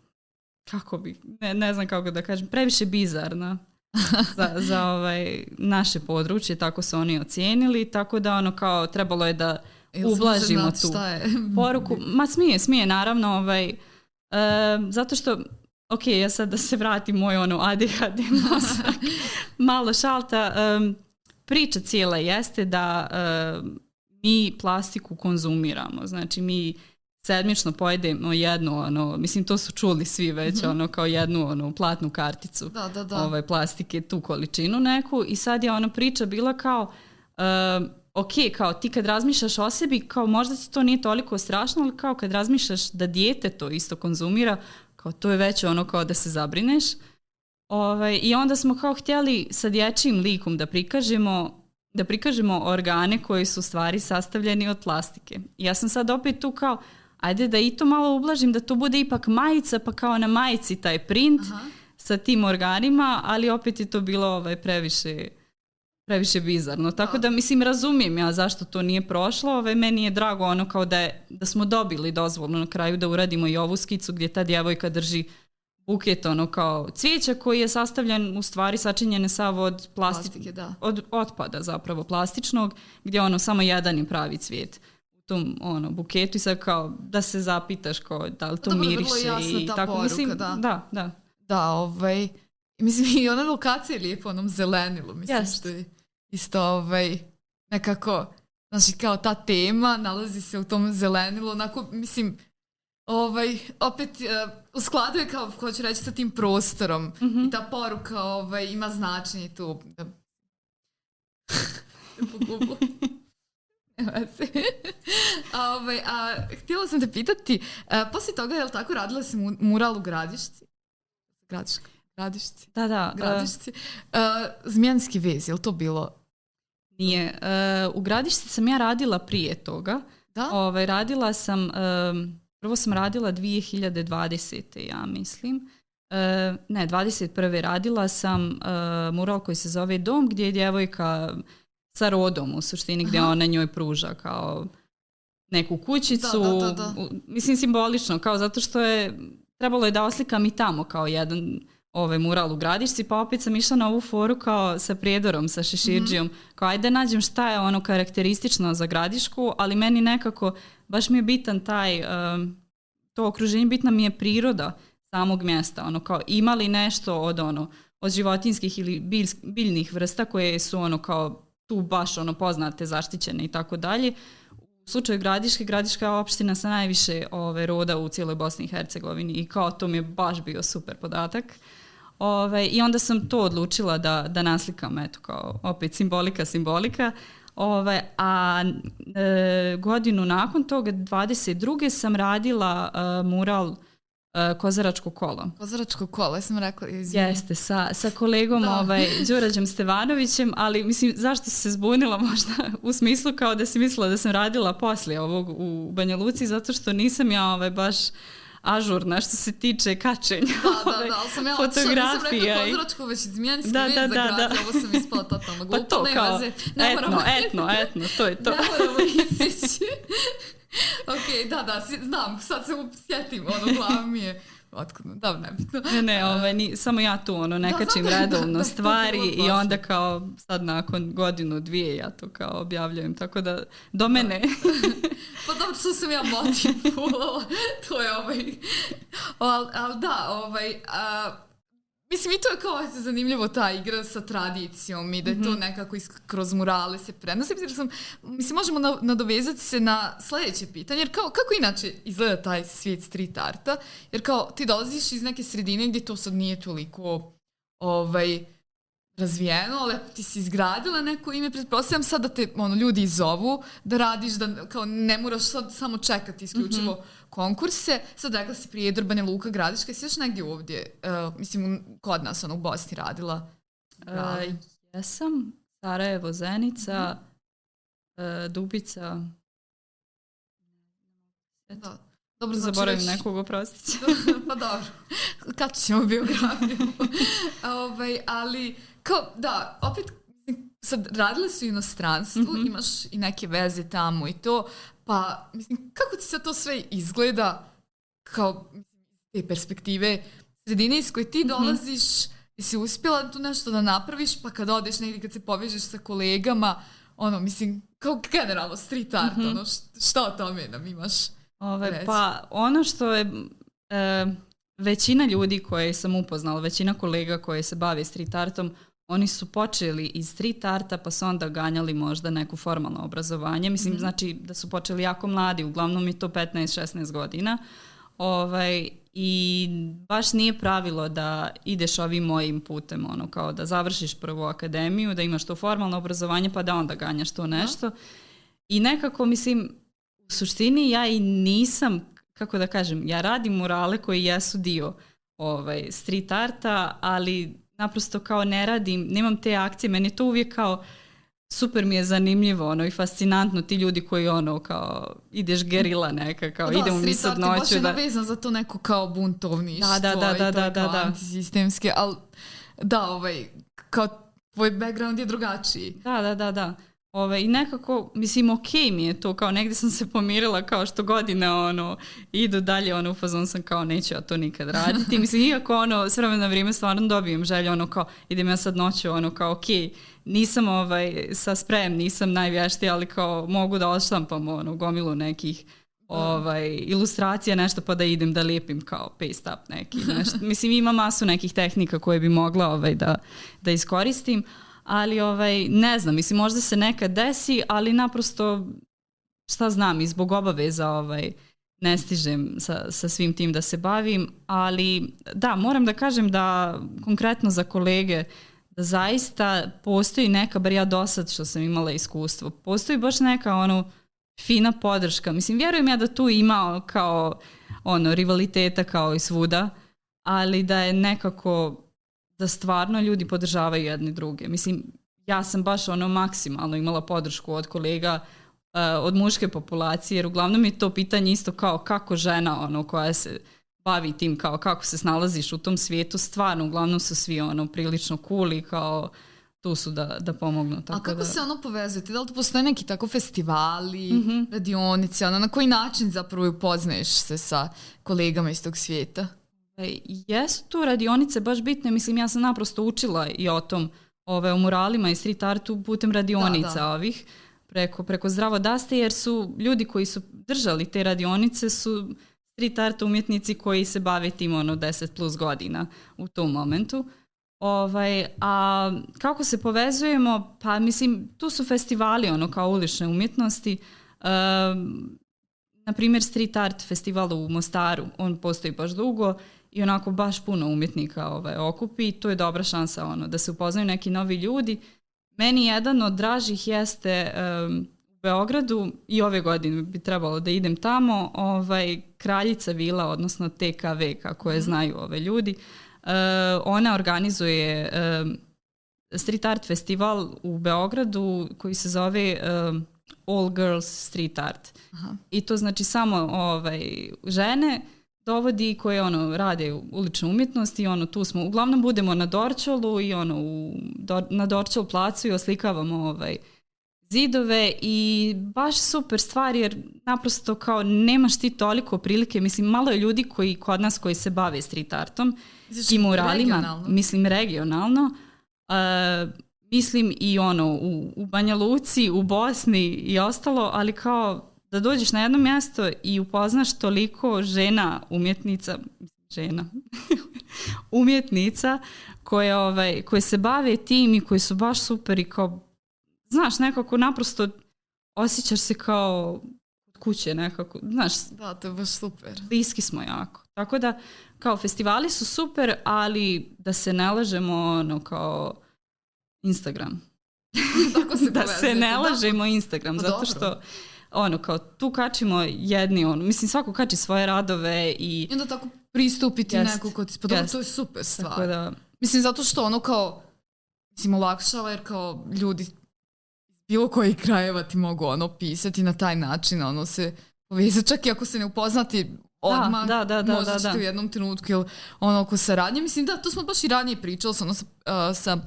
kako bi, ne, ne znam kako da kažem, previše bizarna. za, za ovaj, naše područje, tako su oni ocijenili, tako da ono kao trebalo je da Ili ublažimo tu šta je? poruku. Ma smije, smije, naravno. Ovaj, e, zato što, ok, ja sad da se vratim moj ono ADHD mozak, malo šalta. E, priča cijela jeste da e, mi plastiku konzumiramo. Znači, mi sedmično pojedemo jednu, ono, mislim to su čuli svi već, mm -hmm. ono, kao jednu ono, platnu karticu da, da, da. Ovaj, plastike, tu količinu neku i sad je ona priča bila kao uh, ok, kao ti kad razmišljaš o sebi, kao možda ti to nije toliko strašno, ali kao kad razmišljaš da dijete to isto konzumira, kao to je već ono kao da se zabrineš. Ovaj, I onda smo kao htjeli sa dječjim likom da prikažemo da prikažemo organe koji su stvari sastavljeni od plastike. Ja sam sad opet tu kao, ajde da i to malo ublažim, da to bude ipak majica, pa kao na majici taj print Aha. sa tim organima, ali opet je to bilo ovaj, previše previše bizarno. Da. Tako da mislim razumijem ja zašto to nije prošlo. Ove, ovaj, meni je drago ono kao da, je, da smo dobili dozvolu na kraju da uradimo i ovu skicu gdje ta djevojka drži buket ono kao cvijeća koji je sastavljen u stvari sačinjene samo od plasti... plastike, da. od otpada zapravo plastičnog gdje ono samo jedan je pravi cvijet u tom ono buketu i sad kao da se zapitaš kao da li to Dobro, miriše jasna i ta tako poruka, mislim da. da da da ovaj mislim i ona lokacija je lijepa onom zelenilu mislim yes. što je isto ovaj, nekako, znači kao ta tema nalazi se u tom zelenilu, onako, mislim, ovaj, opet uh, u skladu je kao, hoću reći, sa tim prostorom mm -hmm. i ta poruka ovaj, ima značenje tu. Da... Pogubla. a, ovaj, a, htjela sam te pitati, a, e, poslije toga je li tako radila si mural u Gradišci? Gradiška. Gradišci. Da, da. E. Gradišci. Uh, Zmijanski vez, je li to bilo Nije. E, u Gradišci sam ja radila prije toga. Da? Ovaj, radila sam, e, prvo sam radila 2020. ja mislim. E, ne, 21. radila sam mural koji se zove Dom gdje je djevojka sa rodom u suštini gdje Aha. ona njoj pruža kao neku kućicu. Da, da, da, da. mislim simbolično, kao zato što je trebalo je da oslikam i tamo kao jedan ovaj mural u Gradišci, pa opet sam išla na ovu foru kao sa prijedorom, sa šeširđijom, mm -hmm. kao ajde nađem šta je ono karakteristično za Gradišku, ali meni nekako, baš mi je bitan taj, um, to okruženje, bitna mi je priroda samog mjesta, ono kao ima li nešto od ono, od životinskih ili bilj, biljnih vrsta koje su ono kao tu baš ono poznate, zaštićene i tako dalje. U slučaju Gradiške, Gradiška je opština sa najviše ove ovaj, roda u cijeloj Bosni i Hercegovini i kao to mi je baš bio super podatak. Ovaj, I onda sam to odlučila da, da naslikam, eto kao opet simbolika, simbolika. Ovaj, a e, godinu nakon toga, 22. sam radila e, mural e, Kozaračko kolo. Kozaračko kolo, ja sam rekla, izvijem. Jeste, sa, sa kolegom da. ovaj, Đurađem Stevanovićem, ali mislim, zašto se zbunila možda u smislu kao da si mislila da sam radila poslije ovog u Banja Luci, zato što nisam ja ovaj, baš ažurna što se tiče kačenja da, da, da, ovaj, ali sam ja fotografija. Nisam rekla kozračko, već zmijanski da, da, da, da. ovo sam ispala totalno pa glupa, pa to, nema kao, Ne etno, moramo, etno, etno, to je to. Ne moramo iseći. ok, da, da, znam, sad se sjetim, ono, glava mi je otkudno, dobro, nebitno. Ne, ne, ovaj, ni, samo ja tu ono, nekačim da, redovno da, da, stvari i onda kao sad nakon godinu, dvije ja to kao objavljujem, tako da do da. mene. pa dobro, što sam ja motivulovala, to je ovaj, ali al, da, ovaj, a, Mislim, i to je kao zanimljivo ta igra sa tradicijom i da je to mhm. nekako isk- kroz murale se prenosi. Jer da sam, mislim, možemo na, nadovezati se na sledeće pitanje, jer kao, kako inače izgleda taj svijet street arta? Jer kao, ti dolaziš iz neke sredine gdje to sad nije toliko ovaj, razvijeno, lepo ti si izgradila neko ime, pretpostavljam sad da te ono, ljudi izovu, da radiš, da kao ne moraš sad samo čekati isključivo mm -hmm. konkurse. Sad rekla si prije Drbane Luka Gradiška, si još negdje ovdje, uh, mislim, kod nas ono, u Bosni radila. Uh, jesam, Sarajevo, Zenica, mm -hmm. uh, Dubica. Eto. Da. Dobro, znači zaboravim nekog, oprostit da, da, Pa dobro, kad ćemo biografiju. ovaj, ali kao, da, opet, sad radile su u inostranstvu, mm -hmm. imaš i neke veze tamo i to, pa, mislim, kako ti sad to sve izgleda kao te perspektive sredine iz koje ti mhm. dolaziš, mm -hmm. si uspjela tu nešto da napraviš, pa kad odeš negdje, kad se povežeš sa kolegama, ono, mislim, kao generalno street art, mm -hmm. ono, što o tome nam imaš Ove, reći? Pa, ono što je... E, većina ljudi koje sam upoznala, većina kolega koje se bave street artom, oni su počeli iz street arta pa su onda ganjali možda neko formalno obrazovanje. Mislim, mm znači da su počeli jako mladi, uglavnom je to 15-16 godina. Ovaj, I baš nije pravilo da ideš ovim mojim putem, ono, kao da završiš prvu akademiju, da imaš to formalno obrazovanje pa da onda ganjaš to nešto. No. I nekako, mislim, u suštini ja i nisam, kako da kažem, ja radim murale koji jesu dio ovaj, street arta, ali naprosto kao ne radim, nemam te akcije, meni to uvijek kao super mi je zanimljivo ono i fascinantno ti ljudi koji ono kao ideš gerila neka kao da, idemo mi sad noću da baš je da... za to neko kao buntovništvo da, da, da, da, da, da, je da, kao da. da ovaj kao tvoj background je drugačiji da da da da Ove, ovaj, I nekako, mislim, okej okay mi je to, kao negde sam se pomirila kao što godine ono, idu dalje, ono, u fazon sam kao neću ja to nikad raditi. mislim, iako ono, s vremena vrijeme stvarno dobijem želju, ono kao, idem ja sad noću, ono kao, okej, okay, nisam ovaj, sa sprem, nisam najvještiji, ali kao mogu da odštampam ono, gomilu nekih da. ovaj, ilustracija, nešto pa da idem da lijepim kao paste up neki. Nešto. Mislim, ima masu nekih tehnika koje bi mogla ovaj, da, da iskoristim, ali ovaj, ne znam, mislim možda se nekad desi, ali naprosto šta znam, i zbog obaveza ovaj, ne stižem sa, sa svim tim da se bavim, ali da, moram da kažem da konkretno za kolege da zaista postoji neka, bar ja dosad što sam imala iskustvo, postoji baš neka ono fina podrška. Mislim, vjerujem ja da tu ima kao ono rivaliteta kao i svuda, ali da je nekako da stvarno ljudi podržavaju jedni druge. Mislim, ja sam baš ono maksimalno imala podršku od kolega uh, od muške populacije, jer uglavnom je to pitanje isto kao kako žena ono koja se bavi tim kao kako se snalaziš u tom svijetu, stvarno uglavnom su svi ono prilično cool i kao tu su da, da pomognu. Tako A kako da... se ono povezujete? Da li tu postoje neki tako festivali, mm -hmm. radionice, ono, na koji način zapravo upoznaješ se sa kolegama iz tog svijeta? Jesu tu radionice baš bitne, mislim ja sam naprosto učila i o tom ove, o muralima i street artu putem radionica da, da. ovih preko, preko zdravo daste jer su ljudi koji su držali te radionice su street art umjetnici koji se bave tim ono 10 plus godina u tom momentu. Ovaj, a kako se povezujemo? Pa mislim, tu su festivali ono kao ulične umjetnosti. Um, na primjer, street art festival u Mostaru, on postoji baš dugo i onako baš puno umetnika ovaj, okupi i to je dobra šansa ono, da se upoznaju neki novi ljudi. Meni jedan od dražih jeste um, u Beogradu i ove godine bi trebalo da idem tamo, ovaj, Kraljica Vila, odnosno TKV, kako je mhm. znaju ove ljudi. Uh, ona organizuje um, street art festival u Beogradu koji se zove um, All Girls Street Art. Aha. I to znači samo ovaj, žene uh, dovodi koje ono rade uličnu umjetnost i ono tu smo uglavnom budemo na Dorčolu i ono u, do, na Dorčol placu i oslikavamo ovaj zidove i baš super stvar jer naprosto kao nemaš ti toliko prilike, mislim malo je ljudi koji kod nas koji se bave street artom znači, i muralima, regionalno. mislim regionalno, uh, mislim i ono u, u Banja Luci, u Bosni i ostalo, ali kao da dođeš na jedno mjesto i upoznaš toliko žena umjetnica, žena, umjetnica koje, ovaj, koje se bave tim i koji su baš super i kao, znaš, nekako naprosto osjećaš se kao kuće nekako, znaš. Da, to je baš super. Bliski smo jako. Tako da, kao festivali su super, ali da se ne ono, kao Instagram. Tako se da se ne da. Instagram, pa, zato dobro. što ono kao tu kačimo jedni ono, mislim svako kači svoje radove i... I onda tako pristupiti jest, neko ko pa dobro, to je super stvar. Tako da... Mislim zato što ono kao, mislim olakšava jer kao ljudi bilo kojih krajeva ti mogu ono pisati na taj način, ono se povezati, čak i ako se ne upoznati odmah da, da, da, možda da, da, da. u jednom trenutku ili ono oko saradnje. Mislim da, to smo baš i ranije pričali sa, ono, sa, uh, sa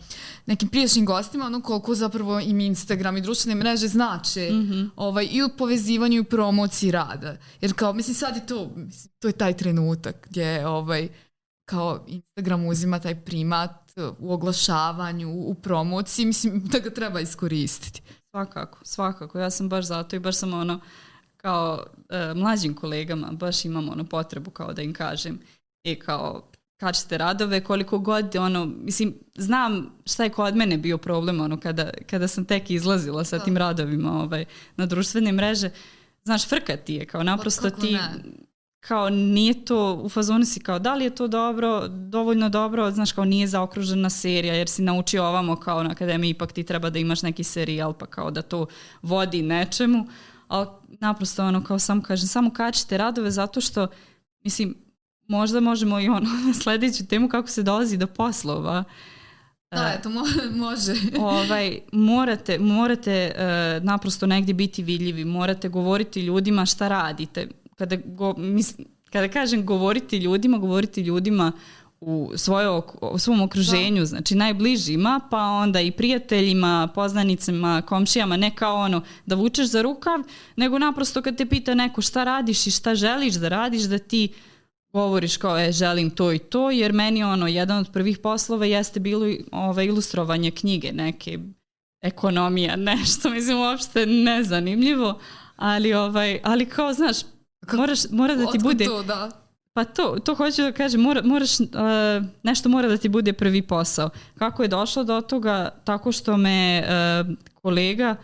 nekim priješnjim gostima, ono koliko zapravo im Instagram i društvene mreže znače mm -hmm. ovaj, i u povezivanju i u promociji rada. Jer kao, mislim sad je to, mislim, to je taj trenutak gdje ovaj, kao Instagram uzima taj primat u oglašavanju, u promociji, mislim da ga treba iskoristiti. Svakako, svakako. Ja sam baš zato i baš sam ono, uh, kao e, mlađim kolegama baš imam ono potrebu kao da im kažem e kao kačite radove koliko god ono mislim znam šta je kod mene bio problem ono kada, kada sam tek izlazila sa da. tim radovima ovaj, na društvene mreže znaš frka ti je kao naprosto ti kao nije to u fazonu si kao da li je to dobro, dovoljno dobro, znaš kao nije zaokružena serija jer si naučio ovamo kao na akademiji ipak ti treba da imaš neki serijal pa kao da to vodi nečemu, ali naprosto ono kao samo kažem, samo kačite radove zato što, mislim, možda možemo i ono na sledeću temu kako se dolazi do poslova. Da, e, eto, mo može. ovaj, morate morate uh, naprosto negdje biti vidljivi, morate govoriti ljudima šta radite. Kada, go, mislim, kada kažem govoriti ljudima, govoriti ljudima u svoje ok, u svom okruženju, da. znači najbližima, pa onda i prijateljima, poznanicima, komšijama, ne kao ono da vučeš za rukav, nego naprosto kad te pita neko šta radiš i šta želiš da radiš, da ti govoriš kao e, želim to i to, jer meni ono, jedan od prvih poslova jeste bilo ove, ovaj, ilustrovanje knjige, neke ekonomija, nešto, mislim, uopšte nezanimljivo, ali, ovaj, ali kao, znaš, moraš, mora da ti bude... To, da Pa to, to hoću da kažem, mora, moraš, uh, nešto mora da ti bude prvi posao. Kako je došlo do toga? Tako što me uh, kolega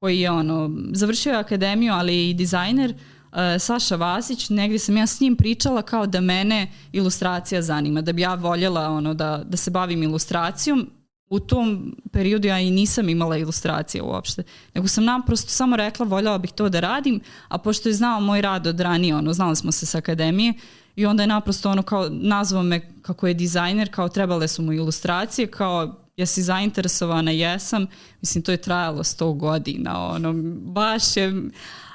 koji je ono, završio akademiju, ali i dizajner, uh, Saša Vasić, negde sam ja s njim pričala kao da mene ilustracija zanima, da bi ja voljela ono, da, da se bavim ilustracijom. U tom periodu ja i nisam imala ilustracije uopšte, nego sam naprosto samo rekla voljela bih to da radim, a pošto je znao moj rad od ranije, ono, znali smo se s akademije, uh, I onda je naprosto ono kao, nazvao me kako je dizajner, kao trebale su mu ilustracije, kao jesi zainteresovana, jesam. Mislim, to je trajalo 100 godina, ono, baš je,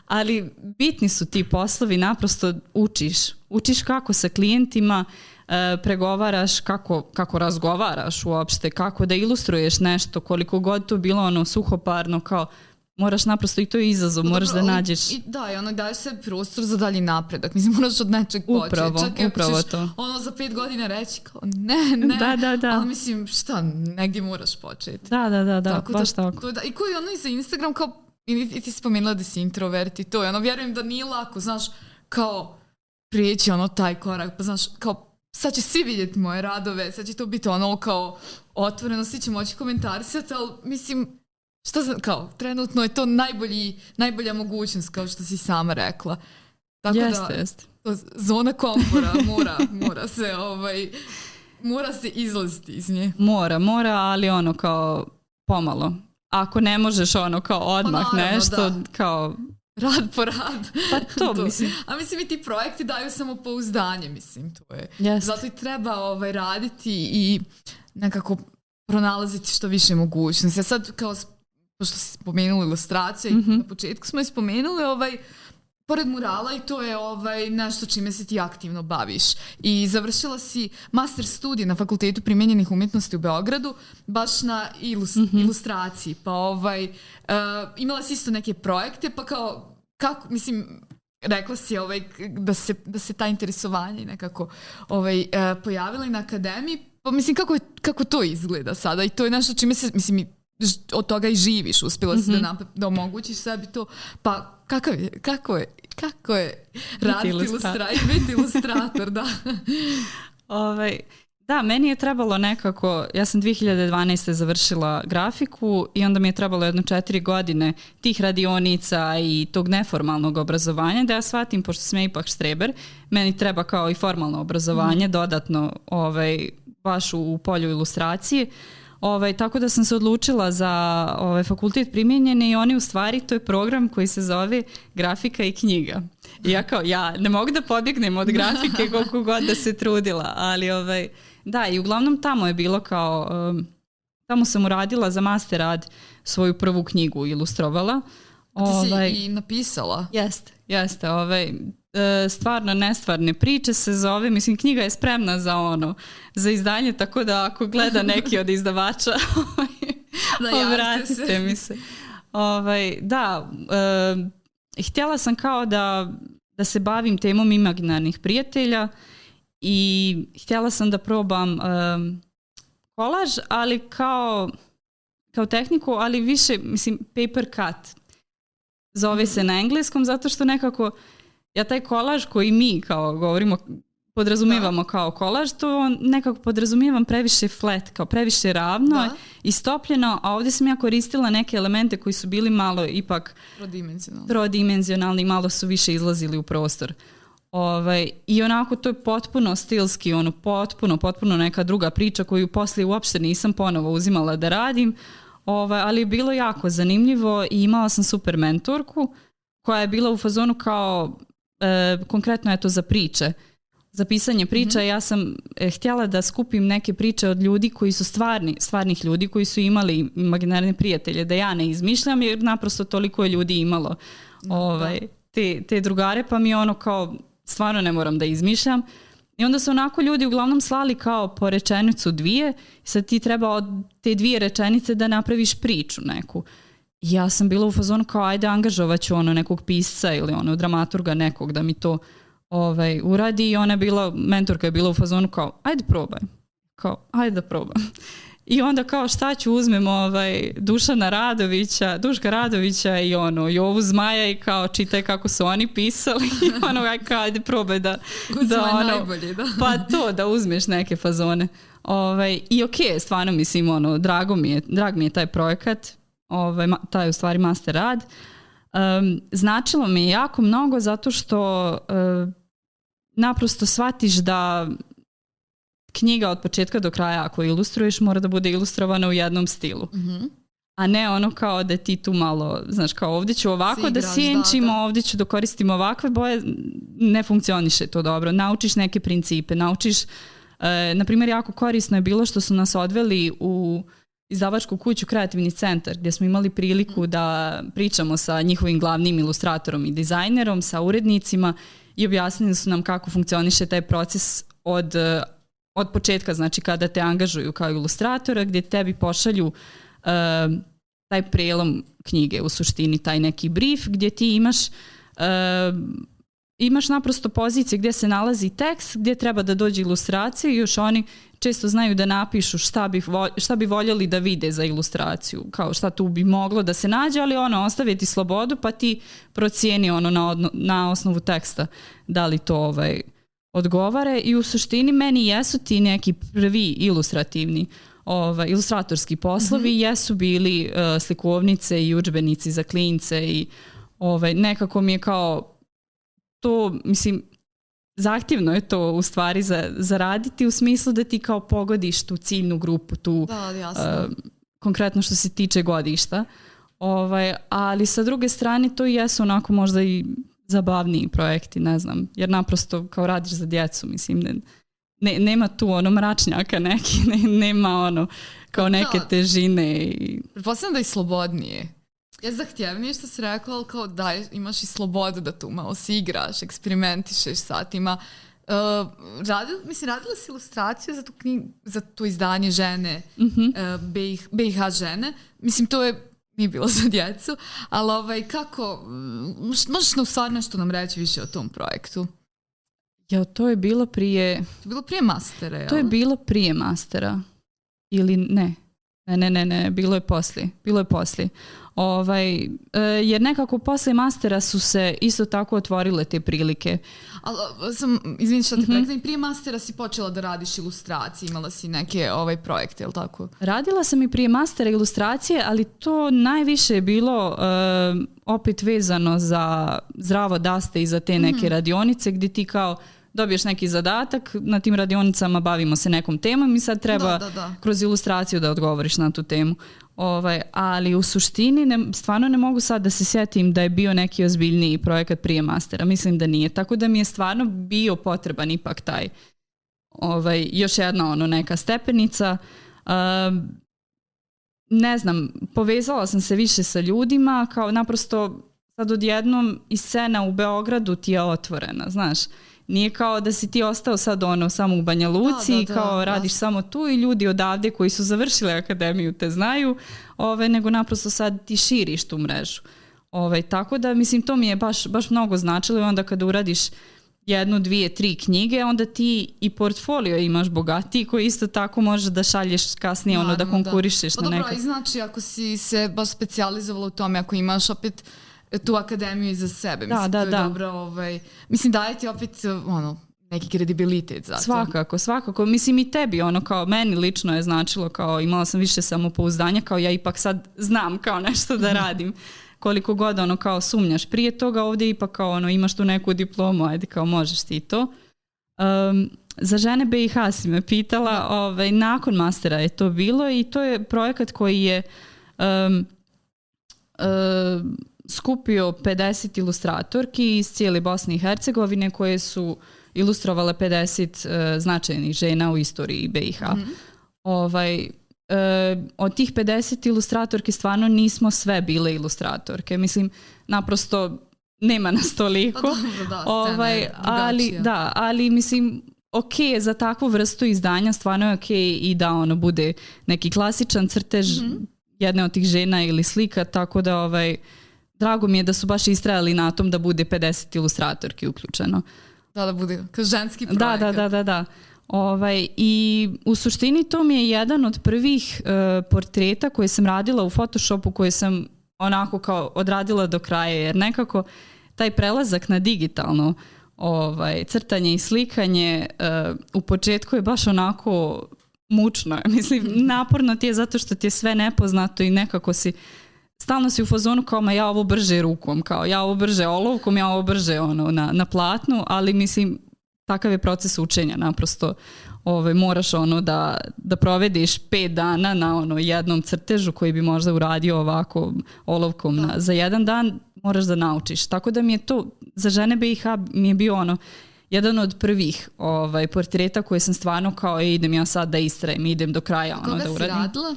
ali bitni su ti poslovi, naprosto učiš. Učiš kako sa klijentima e, pregovaraš, kako, kako razgovaraš uopšte, kako da ilustruješ nešto, koliko god to bilo ono suhoparno kao moraš naprosto i to je izazov, moraš dobro, da nađeš. I, da, i ono daje se prostor za dalji napredak. Mislim, moraš od nečeg početi. Upravo, počet. upravo ćeš, to. Ono za pet godina reći kao ne, ne. Da, da, da. Ali mislim, šta, negdje moraš početi. Da, da, da, da, tako da, baš da, tako. To, da, I koji ono i za Instagram kao, i, i ti si spomenula da si introvert i to. I ono, vjerujem da nije lako, znaš, kao prijeći ono taj korak, pa znaš, kao sad će svi vidjeti moje radove, sad će to biti ono kao otvoreno, svi će moći komentarisati, ali mislim, Šta znam, kao, trenutno je to najbolji, najbolja mogućnost, kao što si sama rekla. Tako jeste, da, jeste. zona komfora mora, mora se, ovaj, mora se izlaziti iz nje. Mora, mora, ali ono kao pomalo. Ako ne možeš ono kao pa odmah pa naravno, nešto, da. kao rad po rad. Pa to, to, mislim. A mislim i ti projekti daju samo pouzdanje, mislim, to je. Jeste. Zato i treba ovaj, raditi i nekako pronalaziti što više mogućnosti. Ja sad kao pošto si spomenula ilustracije, mm -hmm. na početku smo je spomenuli, ovaj, pored murala i to je ovaj, nešto čime se ti aktivno baviš. I završila si master studije na Fakultetu primenjenih umjetnosti u Beogradu, baš na ilust mm -hmm. ilustraciji. Pa ovaj, uh, imala si isto neke projekte, pa kao, kako, mislim, rekla si ovaj, da, se, da se ta interesovanje nekako ovaj, uh, pojavila i na akademiji, pa mislim kako, je, kako to izgleda sada i to je nešto čime se, mislim, od toga i živiš, uspjela si mm -hmm. da, mhm. napre, da omogućiš sebi to. Pa kakav je, kako je, kako je raditi ilustrator, biti ilustrator, da. ovaj, da, meni je trebalo nekako, ja sam 2012. završila grafiku i onda mi je trebalo jedno četiri godine tih radionica i tog neformalnog obrazovanja da ja shvatim, pošto sam ja ipak štreber, meni treba kao i formalno obrazovanje mm. dodatno ovaj, baš u, u polju ilustracije. Uh, Ovaj, tako da sam se odlučila za ovaj, fakultet primjenjene i oni u stvari, to je program koji se zove grafika i knjiga. I ja kao, ja ne mogu da pobjegnem od grafike koliko god da se trudila, ali ovaj, da, i uglavnom tamo je bilo kao, um, tamo sam uradila za master rad svoju prvu knjigu ilustrovala. Ti si ovaj, i napisala? Jeste, jeste. Ovaj, E, stvarno nestvarne priče se zove, mislim knjiga je spremna za ono, za izdanje, tako da ako gleda neki od izdavača, ovaj, da obratite se. mi se. Ovaj, da, e, htjela sam kao da, da se bavim temom imaginarnih prijatelja i htjela sam da probam e, kolaž, ali kao, kao tehniku, ali više, mislim, paper cut. Zove mm -hmm. se na engleskom zato što nekako ja taj kolaž koji mi kao govorimo podrazumevamo da. kao kolaž, to nekako podrazumivam previše flat, kao previše ravno da. i stopljeno, a ovde sam ja koristila neke elemente koji su bili malo ipak trodimenzionalni, trodimenzionalni malo su više izlazili u prostor. Ovaj, I onako to je potpuno stilski, ono potpuno, potpuno neka druga priča koju poslije uopšte nisam ponovo uzimala da radim, ovaj, ali je bilo jako zanimljivo i imala sam super mentorku koja je bila u fazonu kao e, konkretno to za priče, za pisanje priča, mm -hmm. ja sam e, htjela da skupim neke priče od ljudi koji su stvarni, stvarnih ljudi koji su imali imaginarne prijatelje, da ja ne izmišljam jer naprosto toliko je ljudi imalo no, da. ovaj, da. te, te drugare, pa mi ono kao stvarno ne moram da izmišljam. I onda su onako ljudi uglavnom slali kao po rečenicu dvije, sad ti treba od te dvije rečenice da napraviš priču neku ja sam bila u fazonu kao ajde angažovaću ono nekog pisca ili ono dramaturga nekog da mi to ovaj, uradi i ona je bila, mentorka je bila u fazonu kao ajde probaj, kao ajde da probam. I onda kao šta ću uzmem ovaj, Dušana Radovića, Duška Radovića i ono, Jovu Zmaja i kao čitaj kako su oni pisali i ono aj kao ajde probaj da, Good da ono, najbolji, da. pa to da uzmeš neke fazone. Ovaj, I okej, okay, stvarno mislim ono, drago mi je, drag mi je taj projekat, ovaj, taj u stvari master rad, um, značilo mi jako mnogo zato što um, naprosto shvatiš da knjiga od početka do kraja ako ilustruješ mora da bude ilustrovana u jednom stilu. Mm -hmm. A ne ono kao da ti tu malo, znaš, kao ovdje ću ovako Sigraš, da sjenčimo, da, da. ovdje ću da koristim ovakve boje, ne funkcioniše to dobro. Naučiš neke principe, naučiš, e, na primjer, jako korisno je bilo što su nas odveli u izdavačku kuću Kreativni centar gdje smo imali priliku mm. da pričamo sa njihovim glavnim ilustratorom i dizajnerom, sa urednicima i objasnili su nam kako funkcioniše taj proces od, od početka, znači kada te angažuju kao ilustratora, gdje tebi pošalju uh, taj prelom knjige, u suštini taj neki brief gdje ti imaš uh, imaš naprosto pozicije gdje se nalazi tekst, gdje treba da dođe ilustracija i još oni često znaju da napišu šta bi, šta bi voljeli da vide za ilustraciju, kao šta tu bi moglo da se nađe, ali ono, ostave ti slobodu pa ti procijeni ono na, odno, na osnovu teksta da li to ovaj, odgovare i u suštini meni jesu ti neki prvi ilustrativni ovaj, ilustratorski poslovi mm -hmm. jesu bili uh, slikovnice i učbenici za klince i ovaj, nekako mi je kao to, mislim, zahtjevno je to u stvari za, zaraditi u smislu da ti kao pogodiš tu ciljnu grupu, tu da, jasno. Uh, konkretno što se tiče godišta. Ovaj, ali sa druge strane to i jesu onako možda i zabavniji projekti, ne znam, jer naprosto kao radiš za djecu, mislim, ne, ne, nema tu ono mračnjaka neki, ne, nema ono kao da. neke težine. I... Pretpostavljam da je slobodnije Ja e, zahtjevnije što si rekla, ali kao da imaš i slobodu da tu malo si igraš, eksperimentišeš satima. Uh, e, radila, mislim, radila si ilustraciju za, tu knjigu, za to izdanje žene, mm -hmm. E, uh, BiH, BiH žene. Mislim, to je nije bilo za djecu, ali ovaj, kako, možeš nam stvar nešto nam reći više o tom projektu? Ja, to je bilo prije... To je bilo prije mastera, jel? To je bilo prije mastera. Ili ne? Ne, ne, ne, ne, bilo je poslije, bilo je poslije. Ovaj, eh, jer nekako posle mastera su se isto tako otvorile te prilike. Ali sam, izvini što te mm -hmm. prije mastera si počela da radiš ilustracije, imala si neke ovaj projekte, ili tako? Radila sam i prije mastera ilustracije, ali to najviše je bilo uh, opet vezano za zdravo daste i za te neke mm -hmm. radionice gdje ti kao dobiješ neki zadatak, na tim radionicama bavimo se nekom temom i sad treba da, da, da. kroz ilustraciju da odgovoriš na tu temu. Ovaj, ali u suštini ne, stvarno ne mogu sad da se sjetim da je bio neki ozbiljniji projekat prije mastera. Mislim da nije. Tako da mi je stvarno bio potreban ipak taj ovaj, još jedna ono neka stepenica. Um, ne znam, povezala sam se više sa ljudima, kao naprosto sad odjednom i scena u Beogradu ti je otvorena, znaš. Nije kao da si ti ostao sad ono samo u Banja Luci da, da, da, kao da. radiš da. samo tu i ljudi odavde koji su završili akademiju te znaju, ove, ovaj, nego naprosto sad ti širiš tu mrežu. Ove, ovaj, tako da, mislim, to mi je baš, baš mnogo značilo i onda kada uradiš jednu, dvije, tri knjige, onda ti i portfolio imaš bogatiji koji isto tako možeš da šalješ kasnije Naravno, ono da, da. konkurišeš da. Pa, na neka. Pa dobro, znači ako si se baš specializovala u tome, ako imaš opet tu akademiju iza sebe. Da, mislim, da, to je da. Dobro, ovaj, mislim, daje ti opet ono, neki kredibilitet za to. Svakako, svakako. Mislim i tebi ono kao meni lično je značilo kao imala sam više samopouzdanja kao ja ipak sad znam kao nešto da radim. Koliko god ono kao sumnjaš prije toga ovdje ipak kao ono imaš tu neku diplomu ajde kao možeš ti to. Um, za žene BiH si me pitala, da. ovaj, nakon mastera je to bilo i to je projekat koji je um, um skupio 50 ilustratorki iz cijele Bosne i Hercegovine koje su ilustrovale 50 uh, e, značajnih žena u istoriji BiH. Mm -hmm. Ovaj, e, od tih 50 ilustratorki stvarno nismo sve bile ilustratorke. Mislim, naprosto nema nas toliko. Pa dobro, da, ovaj, ali, da, ali mislim, ok je za takvu vrstu izdanja, stvarno je ok i da ono bude neki klasičan crtež mm -hmm. jedne od tih žena ili slika, tako da ovaj, uh, drago mi je da su baš istrajali na tom da bude 50 ilustratorki uključeno. Da, da bude, kao ženski projekat. Da, da, da, da, da. Ovaj, I u suštini to mi je jedan od prvih uh, portreta koje sam radila u Photoshopu koje sam onako kao odradila do kraja jer nekako taj prelazak na digitalno ovaj, crtanje i slikanje uh, u početku je baš onako mučno. Mislim, naporno ti je zato što ti je sve nepoznato i nekako si stalno si u fazonu kao ma ja ovo brže rukom, kao ja ovo brže olovkom, ja ovo brže ono, na, na platnu, ali mislim takav je proces učenja naprosto ovaj, moraš ono da, da provediš 5 dana na ono jednom crtežu koji bi možda uradio ovako olovkom na, za jedan dan moraš da naučiš. Tako da mi je to, za žene BiH mi je bio ono, jedan od prvih ovaj, portreta koje sam stvarno kao e, idem ja sad da istrajem, idem do kraja. Ono, Koga da uradim. si radila?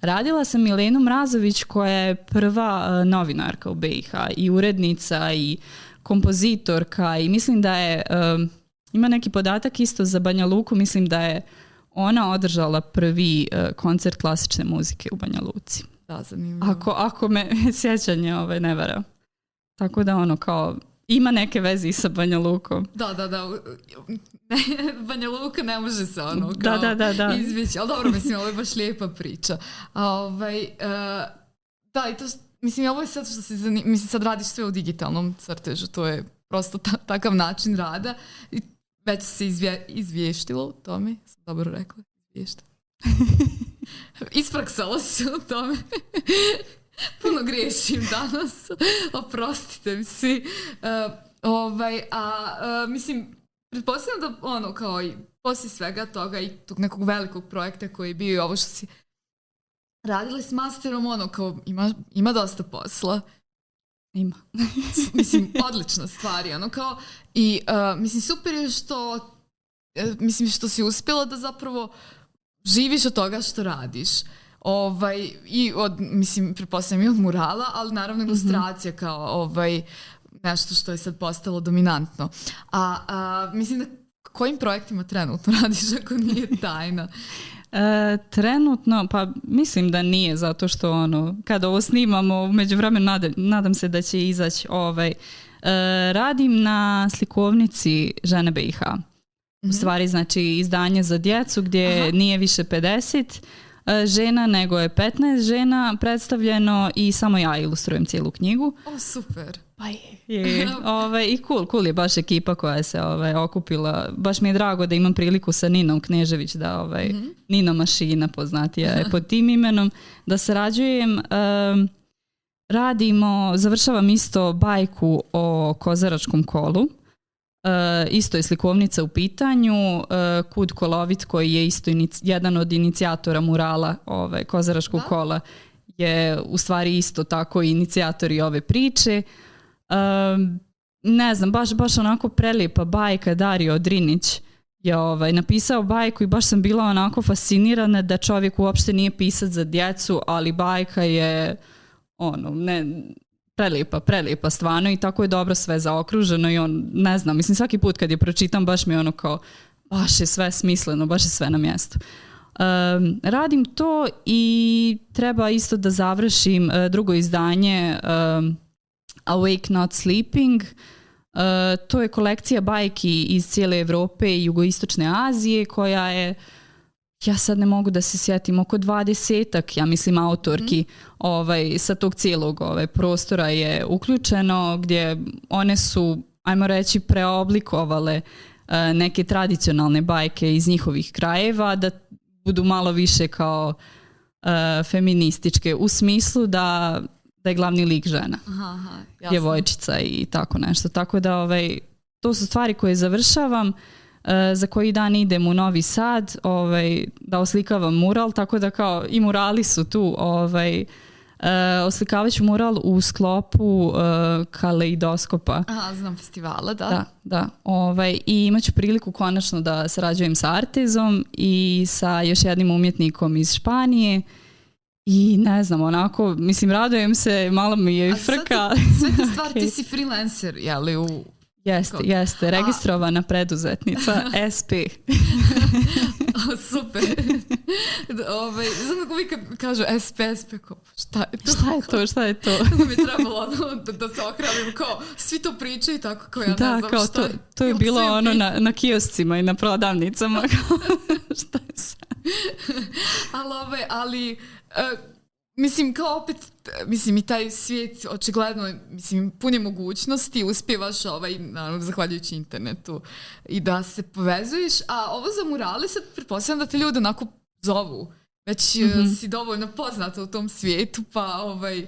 Radila sam Milenu Mrazović koja je prva e, novinarka u BiH i urednica i kompozitorka i mislim da je, um, ima neki podatak isto za Banja Luku, mislim da je ona održala prvi uh, koncert klasične muzike u Banja Luci. Da, zanimljivo. Ako, ako me sjećanje ove ovaj, ne vara. Tako da ono kao ima neke veze i sa Banja Lukom. Da, da, da. Ne, Banja Luka ne može se ono da, kao da, da, da, da. izbjeći. Ali dobro, mislim, ovo je baš lijepa priča. A, ovaj, uh, da, i to što, mislim, ovo je sad što se zanima, mislim, sad radiš sve u digitalnom crtežu, to je prosto ta, takav način rada i već se izvje, izvještilo u tome, sam dobro rekla, izvještilo. Ispraksala se u tome. Puno griješim danas, oprostite mi svi. Uh, ovaj, a, uh, mislim, pretpostavljam da ono kao i poslije svega toga i tog nekog velikog projekta koji je bio i ovo što si radila s masterom, ono kao ima, ima dosta posla. Ima. mislim, odlična stvar je, ono kao, i uh, mislim, super je što, uh, mislim, što si uspjela da zapravo živiš od toga što radiš. Ovaj, I od, mislim, prepostavljam i od murala, ali naravno mhm. ilustracija mm -hmm. kao ovaj, nešto što je sad postalo dominantno. A, a mislim da kojim projektima trenutno radiš ako nije tajna? E, trenutno, pa mislim da nije zato što ono, kad ovo snimamo, među vremen nadam, nadam se da će izaći ovaj. E, radim na slikovnici Žene BiH. U mhm. stvari znači izdanje za djecu gdje Aha. nije više 50 E, žena, nego je 15 žena predstavljeno i samo ja ilustrujem cijelu knjigu. O, super. Pa je. je. Ove, ovaj, I cool, cool je baš ekipa koja se ovaj, okupila. Baš mi je drago da imam priliku sa Ninom Knežević, da ovaj, mm -hmm. Nina Mašina poznatija je pod tim imenom, da sarađujem. Um, radimo, završavam isto bajku o kozaračkom kolu. Eh, isto je slikovnica u pitanju, eh, Kud Kolovit koji je isto inic, jedan od inicijatora murala ove Kozaraškog da. kola je u stvari isto tako inicijator i ove priče. Um, ne znam, baš, baš onako prelijepa bajka Dario Drinić je ovaj, napisao bajku i baš sam bila onako fascinirana da čovjek uopšte nije pisat za djecu, ali bajka je ono, ne, Prelipa, prelipa stvarno i tako je dobro sve zaokruženo i on, ne znam, mislim svaki put kad je pročitam baš mi je ono kao, baš je sve smisleno, baš je sve na mjestu. Um, radim to i treba isto da završim uh, drugo izdanje um, Awake Not Sleeping. Uh, to je kolekcija bajki iz cijele Europe i jugoistočne Azije koja je uh, ja sad ne mogu da se sjetim, oko 20 dvadesetak, ja mislim, autorki mm. ovaj, sa tog cijelog ovaj, prostora je uključeno, gdje one su, ajmo reći, preoblikovale eh, neke tradicionalne bajke iz njihovih krajeva, da budu malo više kao uh, feminističke, u smislu da, da je glavni lik žena, aha, aha, djevojčica i tako nešto. Tako da ovaj, to su stvari koje završavam, E, za koji dan idem u Novi Sad ovaj, da oslikavam mural, tako da kao i murali su tu ovaj, E, oslikavat mural u sklopu e, kaleidoskopa. A, znam festivala, da. Da, da. Ovaj, I imaću priliku konačno da sarađujem sa Artezom i sa još jednim umjetnikom iz Španije. I ne znam, onako, mislim, radujem se, malo mi je A frka. Sve te stvar, okay. ti si freelancer, jeli, u, Jeste, Kako? jeste. Registrovana A... preduzetnica, SP. Super. Ove, ovaj, znam kako mi kažu SP, SP, kao, šta je to? Šta je to, šta je to? Tako mi trebalo ono, da, da se okravim, kao, svi to pričaju tako, kao ja da, ne znam kao, šta To, to je bilo ono na, na kioscima i na prodavnicama, kao, šta je sad? ali, ove, ovaj, ali, uh, Mislim, kao opet, mislim i taj svijet očigledno, mislim, pun mogućnosti, uspjevaš ovaj, naravno, zahvaljujući internetu i da se povezuješ, a ovo za murale sad pretpostavljam da te ljudi onako zovu, već mm -hmm. si dovoljno poznata u tom svijetu, pa ovaj,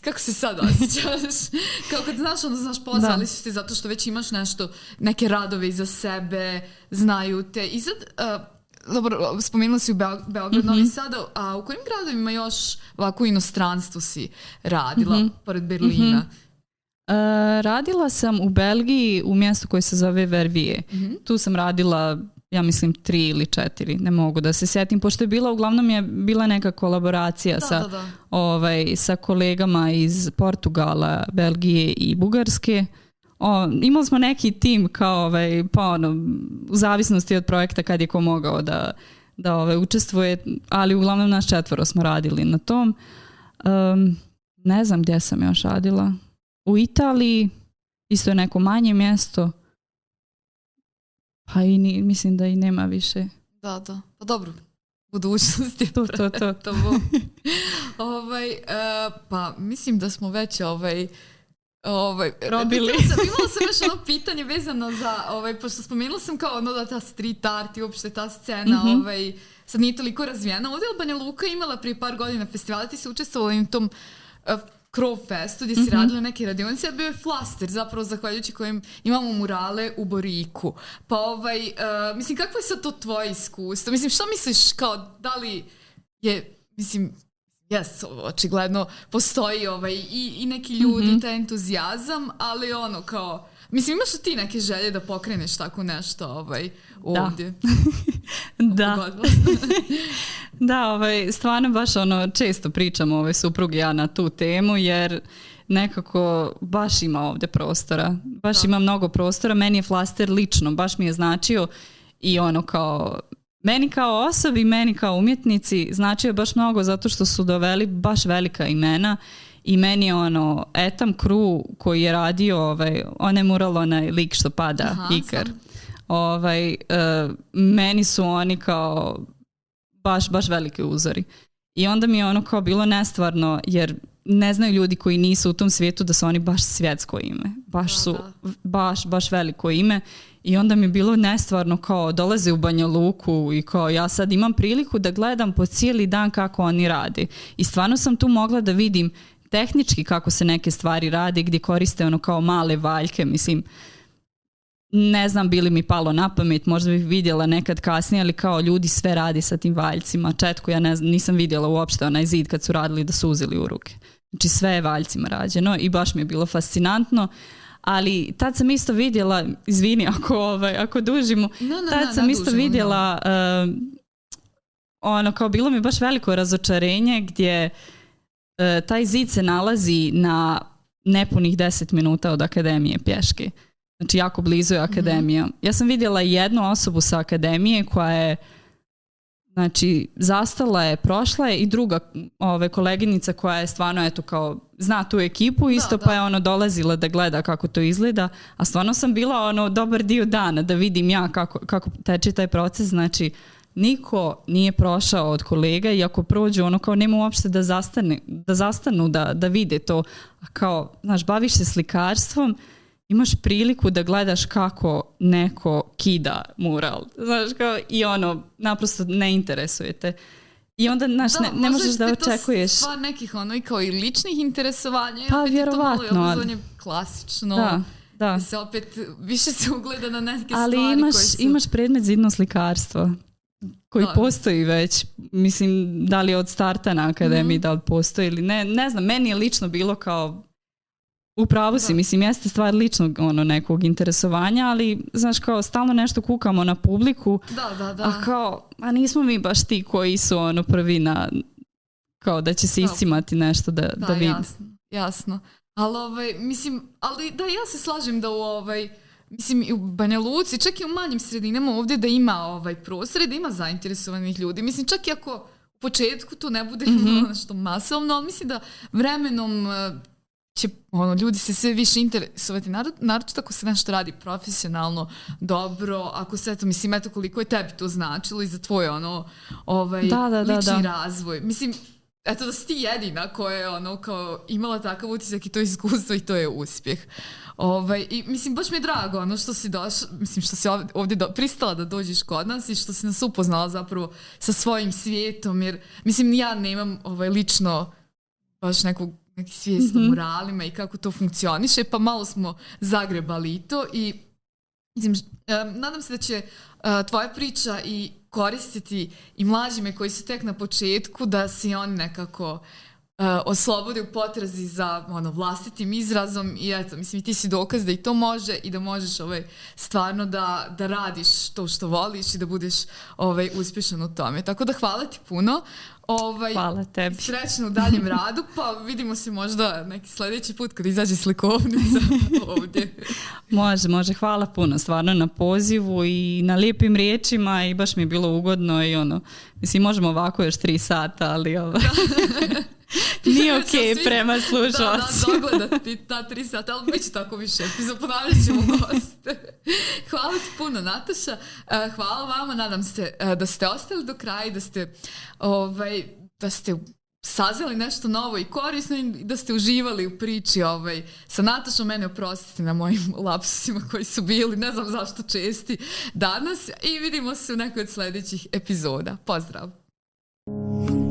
kako se sad osjećaš? Kao kad znaš, onda znaš pozvali da. su te zato što već imaš nešto, neke radove iza sebe, znaju te. I sad, uh, dobro, spomenula si u Bel Beograd, mm -hmm. Novi mhm. Sad, a u kojim gradovima još ovako u inostranstvu si radila, mm -hmm. pored Berlina? Mm -hmm. Uh, radila sam u Belgiji u mjestu koje se zove Vervije. Mm -hmm. Tu sam radila ja mislim tri ili četiri, ne mogu da se sjetim, pošto je bila, uglavnom je bila neka kolaboracija da, sa, da, da. Ovaj, sa kolegama iz Portugala, Belgije i Bugarske. Uh, O, imali smo neki tim kao ovaj, pa ono, u zavisnosti od projekta kad je ko mogao da, da ovaj, učestvuje, ali uglavnom nas četvoro smo radili na tom. Um, ne znam gdje sam još radila. U Italiji, isto je neko manje mjesto. Pa i ni, mislim da i nema više. Da, da. Pa dobro, budućnost je to, to, to. to. ovaj, uh, pa mislim da smo već ovaj, Ovaj, e, robili. Pitala sam, imala sam još ono pitanje vezano za, ovaj, pošto spomenula sam kao ono da ta street art i uopšte ta scena, mm -hmm. ovaj, sad nije toliko razvijena. Ovde je Banja Luka imala prije par godina festivala, ti se učestvovala u tom uh, Crow Festu gdje si mm -hmm. radila neke radionice, bio je flaster zapravo zahvaljujući kojim imamo murale u Boriku. Pa ovaj, uh, mislim, kakvo je sad to tvoje iskustvo? Mislim, šta misliš kao da li je, mislim, Jes, očigledno postoji ovaj, i, i neki ljudi, mm -hmm. taj entuzijazam, ali ono kao, mislim imaš ti neke želje da pokreneš tako nešto ovaj, da. ovdje? Da. da. da, ovaj, stvarno baš ono, često pričam ovaj, suprug ja na tu temu, jer nekako baš ima ovdje prostora. Baš da. ima mnogo prostora. Meni je flaster lično, baš mi je značio i ono kao meni kao osobi, meni kao umjetnici znači je baš mnogo zato što su doveli baš velika imena i meni je ono Etam Kru koji je radio ovaj, onaj mural onaj lik što pada Aha, Ikar sam. ovaj, uh, meni su oni kao baš, baš velike uzori i onda mi je ono kao bilo nestvarno jer ne znaju ljudi koji nisu u tom svijetu da su oni baš svjetsko ime. Baš da, su, da. baš, baš veliko ime. I onda mi je bilo nestvarno kao dolaze u Banja Luku i kao ja sad imam priliku da gledam po cijeli dan kako oni radi. I stvarno sam tu mogla da vidim tehnički kako se neke stvari radi gdje koriste ono kao male valjke, mislim ne znam bili mi palo na pamet, možda bih vidjela nekad kasnije, ali kao ljudi sve radi sa tim valjcima, četku ja ne, znam, nisam vidjela uopšte onaj zid kad su radili da su uzeli u ruke. Znači sve je valjcima rađeno i baš mi je bilo fascinantno. Ali tad sam isto vidjela, izvini ako, ovaj, ako dužimo, no, no, tad no, sam isto dužimo, vidjela uh, ono kao bilo mi baš veliko razočarenje gdje uh, taj zid se nalazi na nepunih 10 minuta od akademije pješke. Znači jako blizu je mhm. akademija. Mm-hmm. Ja sam vidjela jednu osobu sa akademije koja je Znači, zastala je, prošla je i druga ove, koleginica koja je stvarno, eto, kao, zna tu ekipu da, isto, da, pa je ono dolazila da gleda kako to izgleda, a stvarno sam bila ono dobar dio dana da vidim ja kako, kako teče taj proces, znači, niko nije prošao od kolega i ako prođu ono kao nema uopšte da, zastane, da zastanu, da, da vide to, a kao, znaš, baviš se slikarstvom, imaš priliku da gledaš kako neko kida mural. Znaš, kao i ono, naprosto ne interesuje te. I onda, znaš, da, ne, ne možeš da očekuješ. Da, možeš nekih ono i kao i ličnih interesovanja. Pa, opet vjerovatno. Je to malo je klasično. Da. Da. Se opet više se ugleda na neke Ali stvari imaš, koje su... imaš predmet zidno slikarstvo koji da. postoji već. Mislim, da li od starta na akademiji, mm -hmm. da li postoji ili ne. Ne znam, meni je lično bilo kao Upravo pravu si, da. mislim, jeste stvar ličnog ono, nekog interesovanja, ali, znaš, kao, stalno nešto kukamo na publiku, da, da, da. a kao, a nismo mi baš ti koji su ono prvi na, kao da će se da. isimati nešto da, da, da vidi. Jasno, jasno. Ali, ovaj, mislim, ali da ja se slažem da u ovaj, mislim u Banja Luci, čak i u manjim sredinama ovdje da ima ovaj prosred, da ima zainteresovanih ljudi. Mislim, čak i ako u početku to ne bude mm -hmm. ono što masovno, ali mislim da vremenom eh, će ono, ljudi se sve više interesovati, naročito ako se nešto radi profesionalno, dobro, ako se, eto, mislim, eto koliko je tebi to značilo i za tvoj, ono, ovaj, da, da, da lični da, da. razvoj. Mislim, eto da si ti jedina koja je, ono, kao, imala takav utisak i to iskustvo i to je uspjeh. Ovaj, i, mislim, baš mi je drago, ono, što si došla, mislim, što si ovdje, ovdje do, pristala da dođeš kod nas i što si nas upoznala zapravo sa svojim svijetom, jer, mislim, ja nemam, ovaj, lično, baš nekog svijest mm-hmm. moralima i kako to funkcioniše, pa malo smo zagrebali i to i mislim, nadam se da će e, tvoja priča i koristiti i mlađime koji su tek na početku da se oni nekako e, oslobode u potrazi za ono, vlastitim izrazom i eto, mislim, ti si dokaz da i to može i da možeš ovaj, stvarno da, da radiš to što voliš i da budeš ovaj, uspješan u tome. Tako da hvala ti puno. Ovaj, Hvala tebi. Srećno u daljem radu, pa vidimo se možda neki sledeći put kad izađe slikovnica ovdje. može, može. Hvala puno stvarno na pozivu i na lijepim riječima i baš mi je bilo ugodno i ono, mislim možemo ovako još tri sata, ali ovo... Ovaj. Nije okej okay prema slušalcima. Da, da, dogledat da, da, ti ta tri sata, ali bit će tako više epizoda, ponavljat ćemo goste. hvala ti puno, Nataša. E, hvala vama, nadam se e, da ste ostali do kraja i da ste, ovaj, da ste sazeli nešto novo i korisno i da ste uživali u priči ovaj, sa Natašom, mene oprostite na mojim lapsusima koji su bili, ne znam zašto česti danas i vidimo se u nekoj od sledećih epizoda. Pozdrav!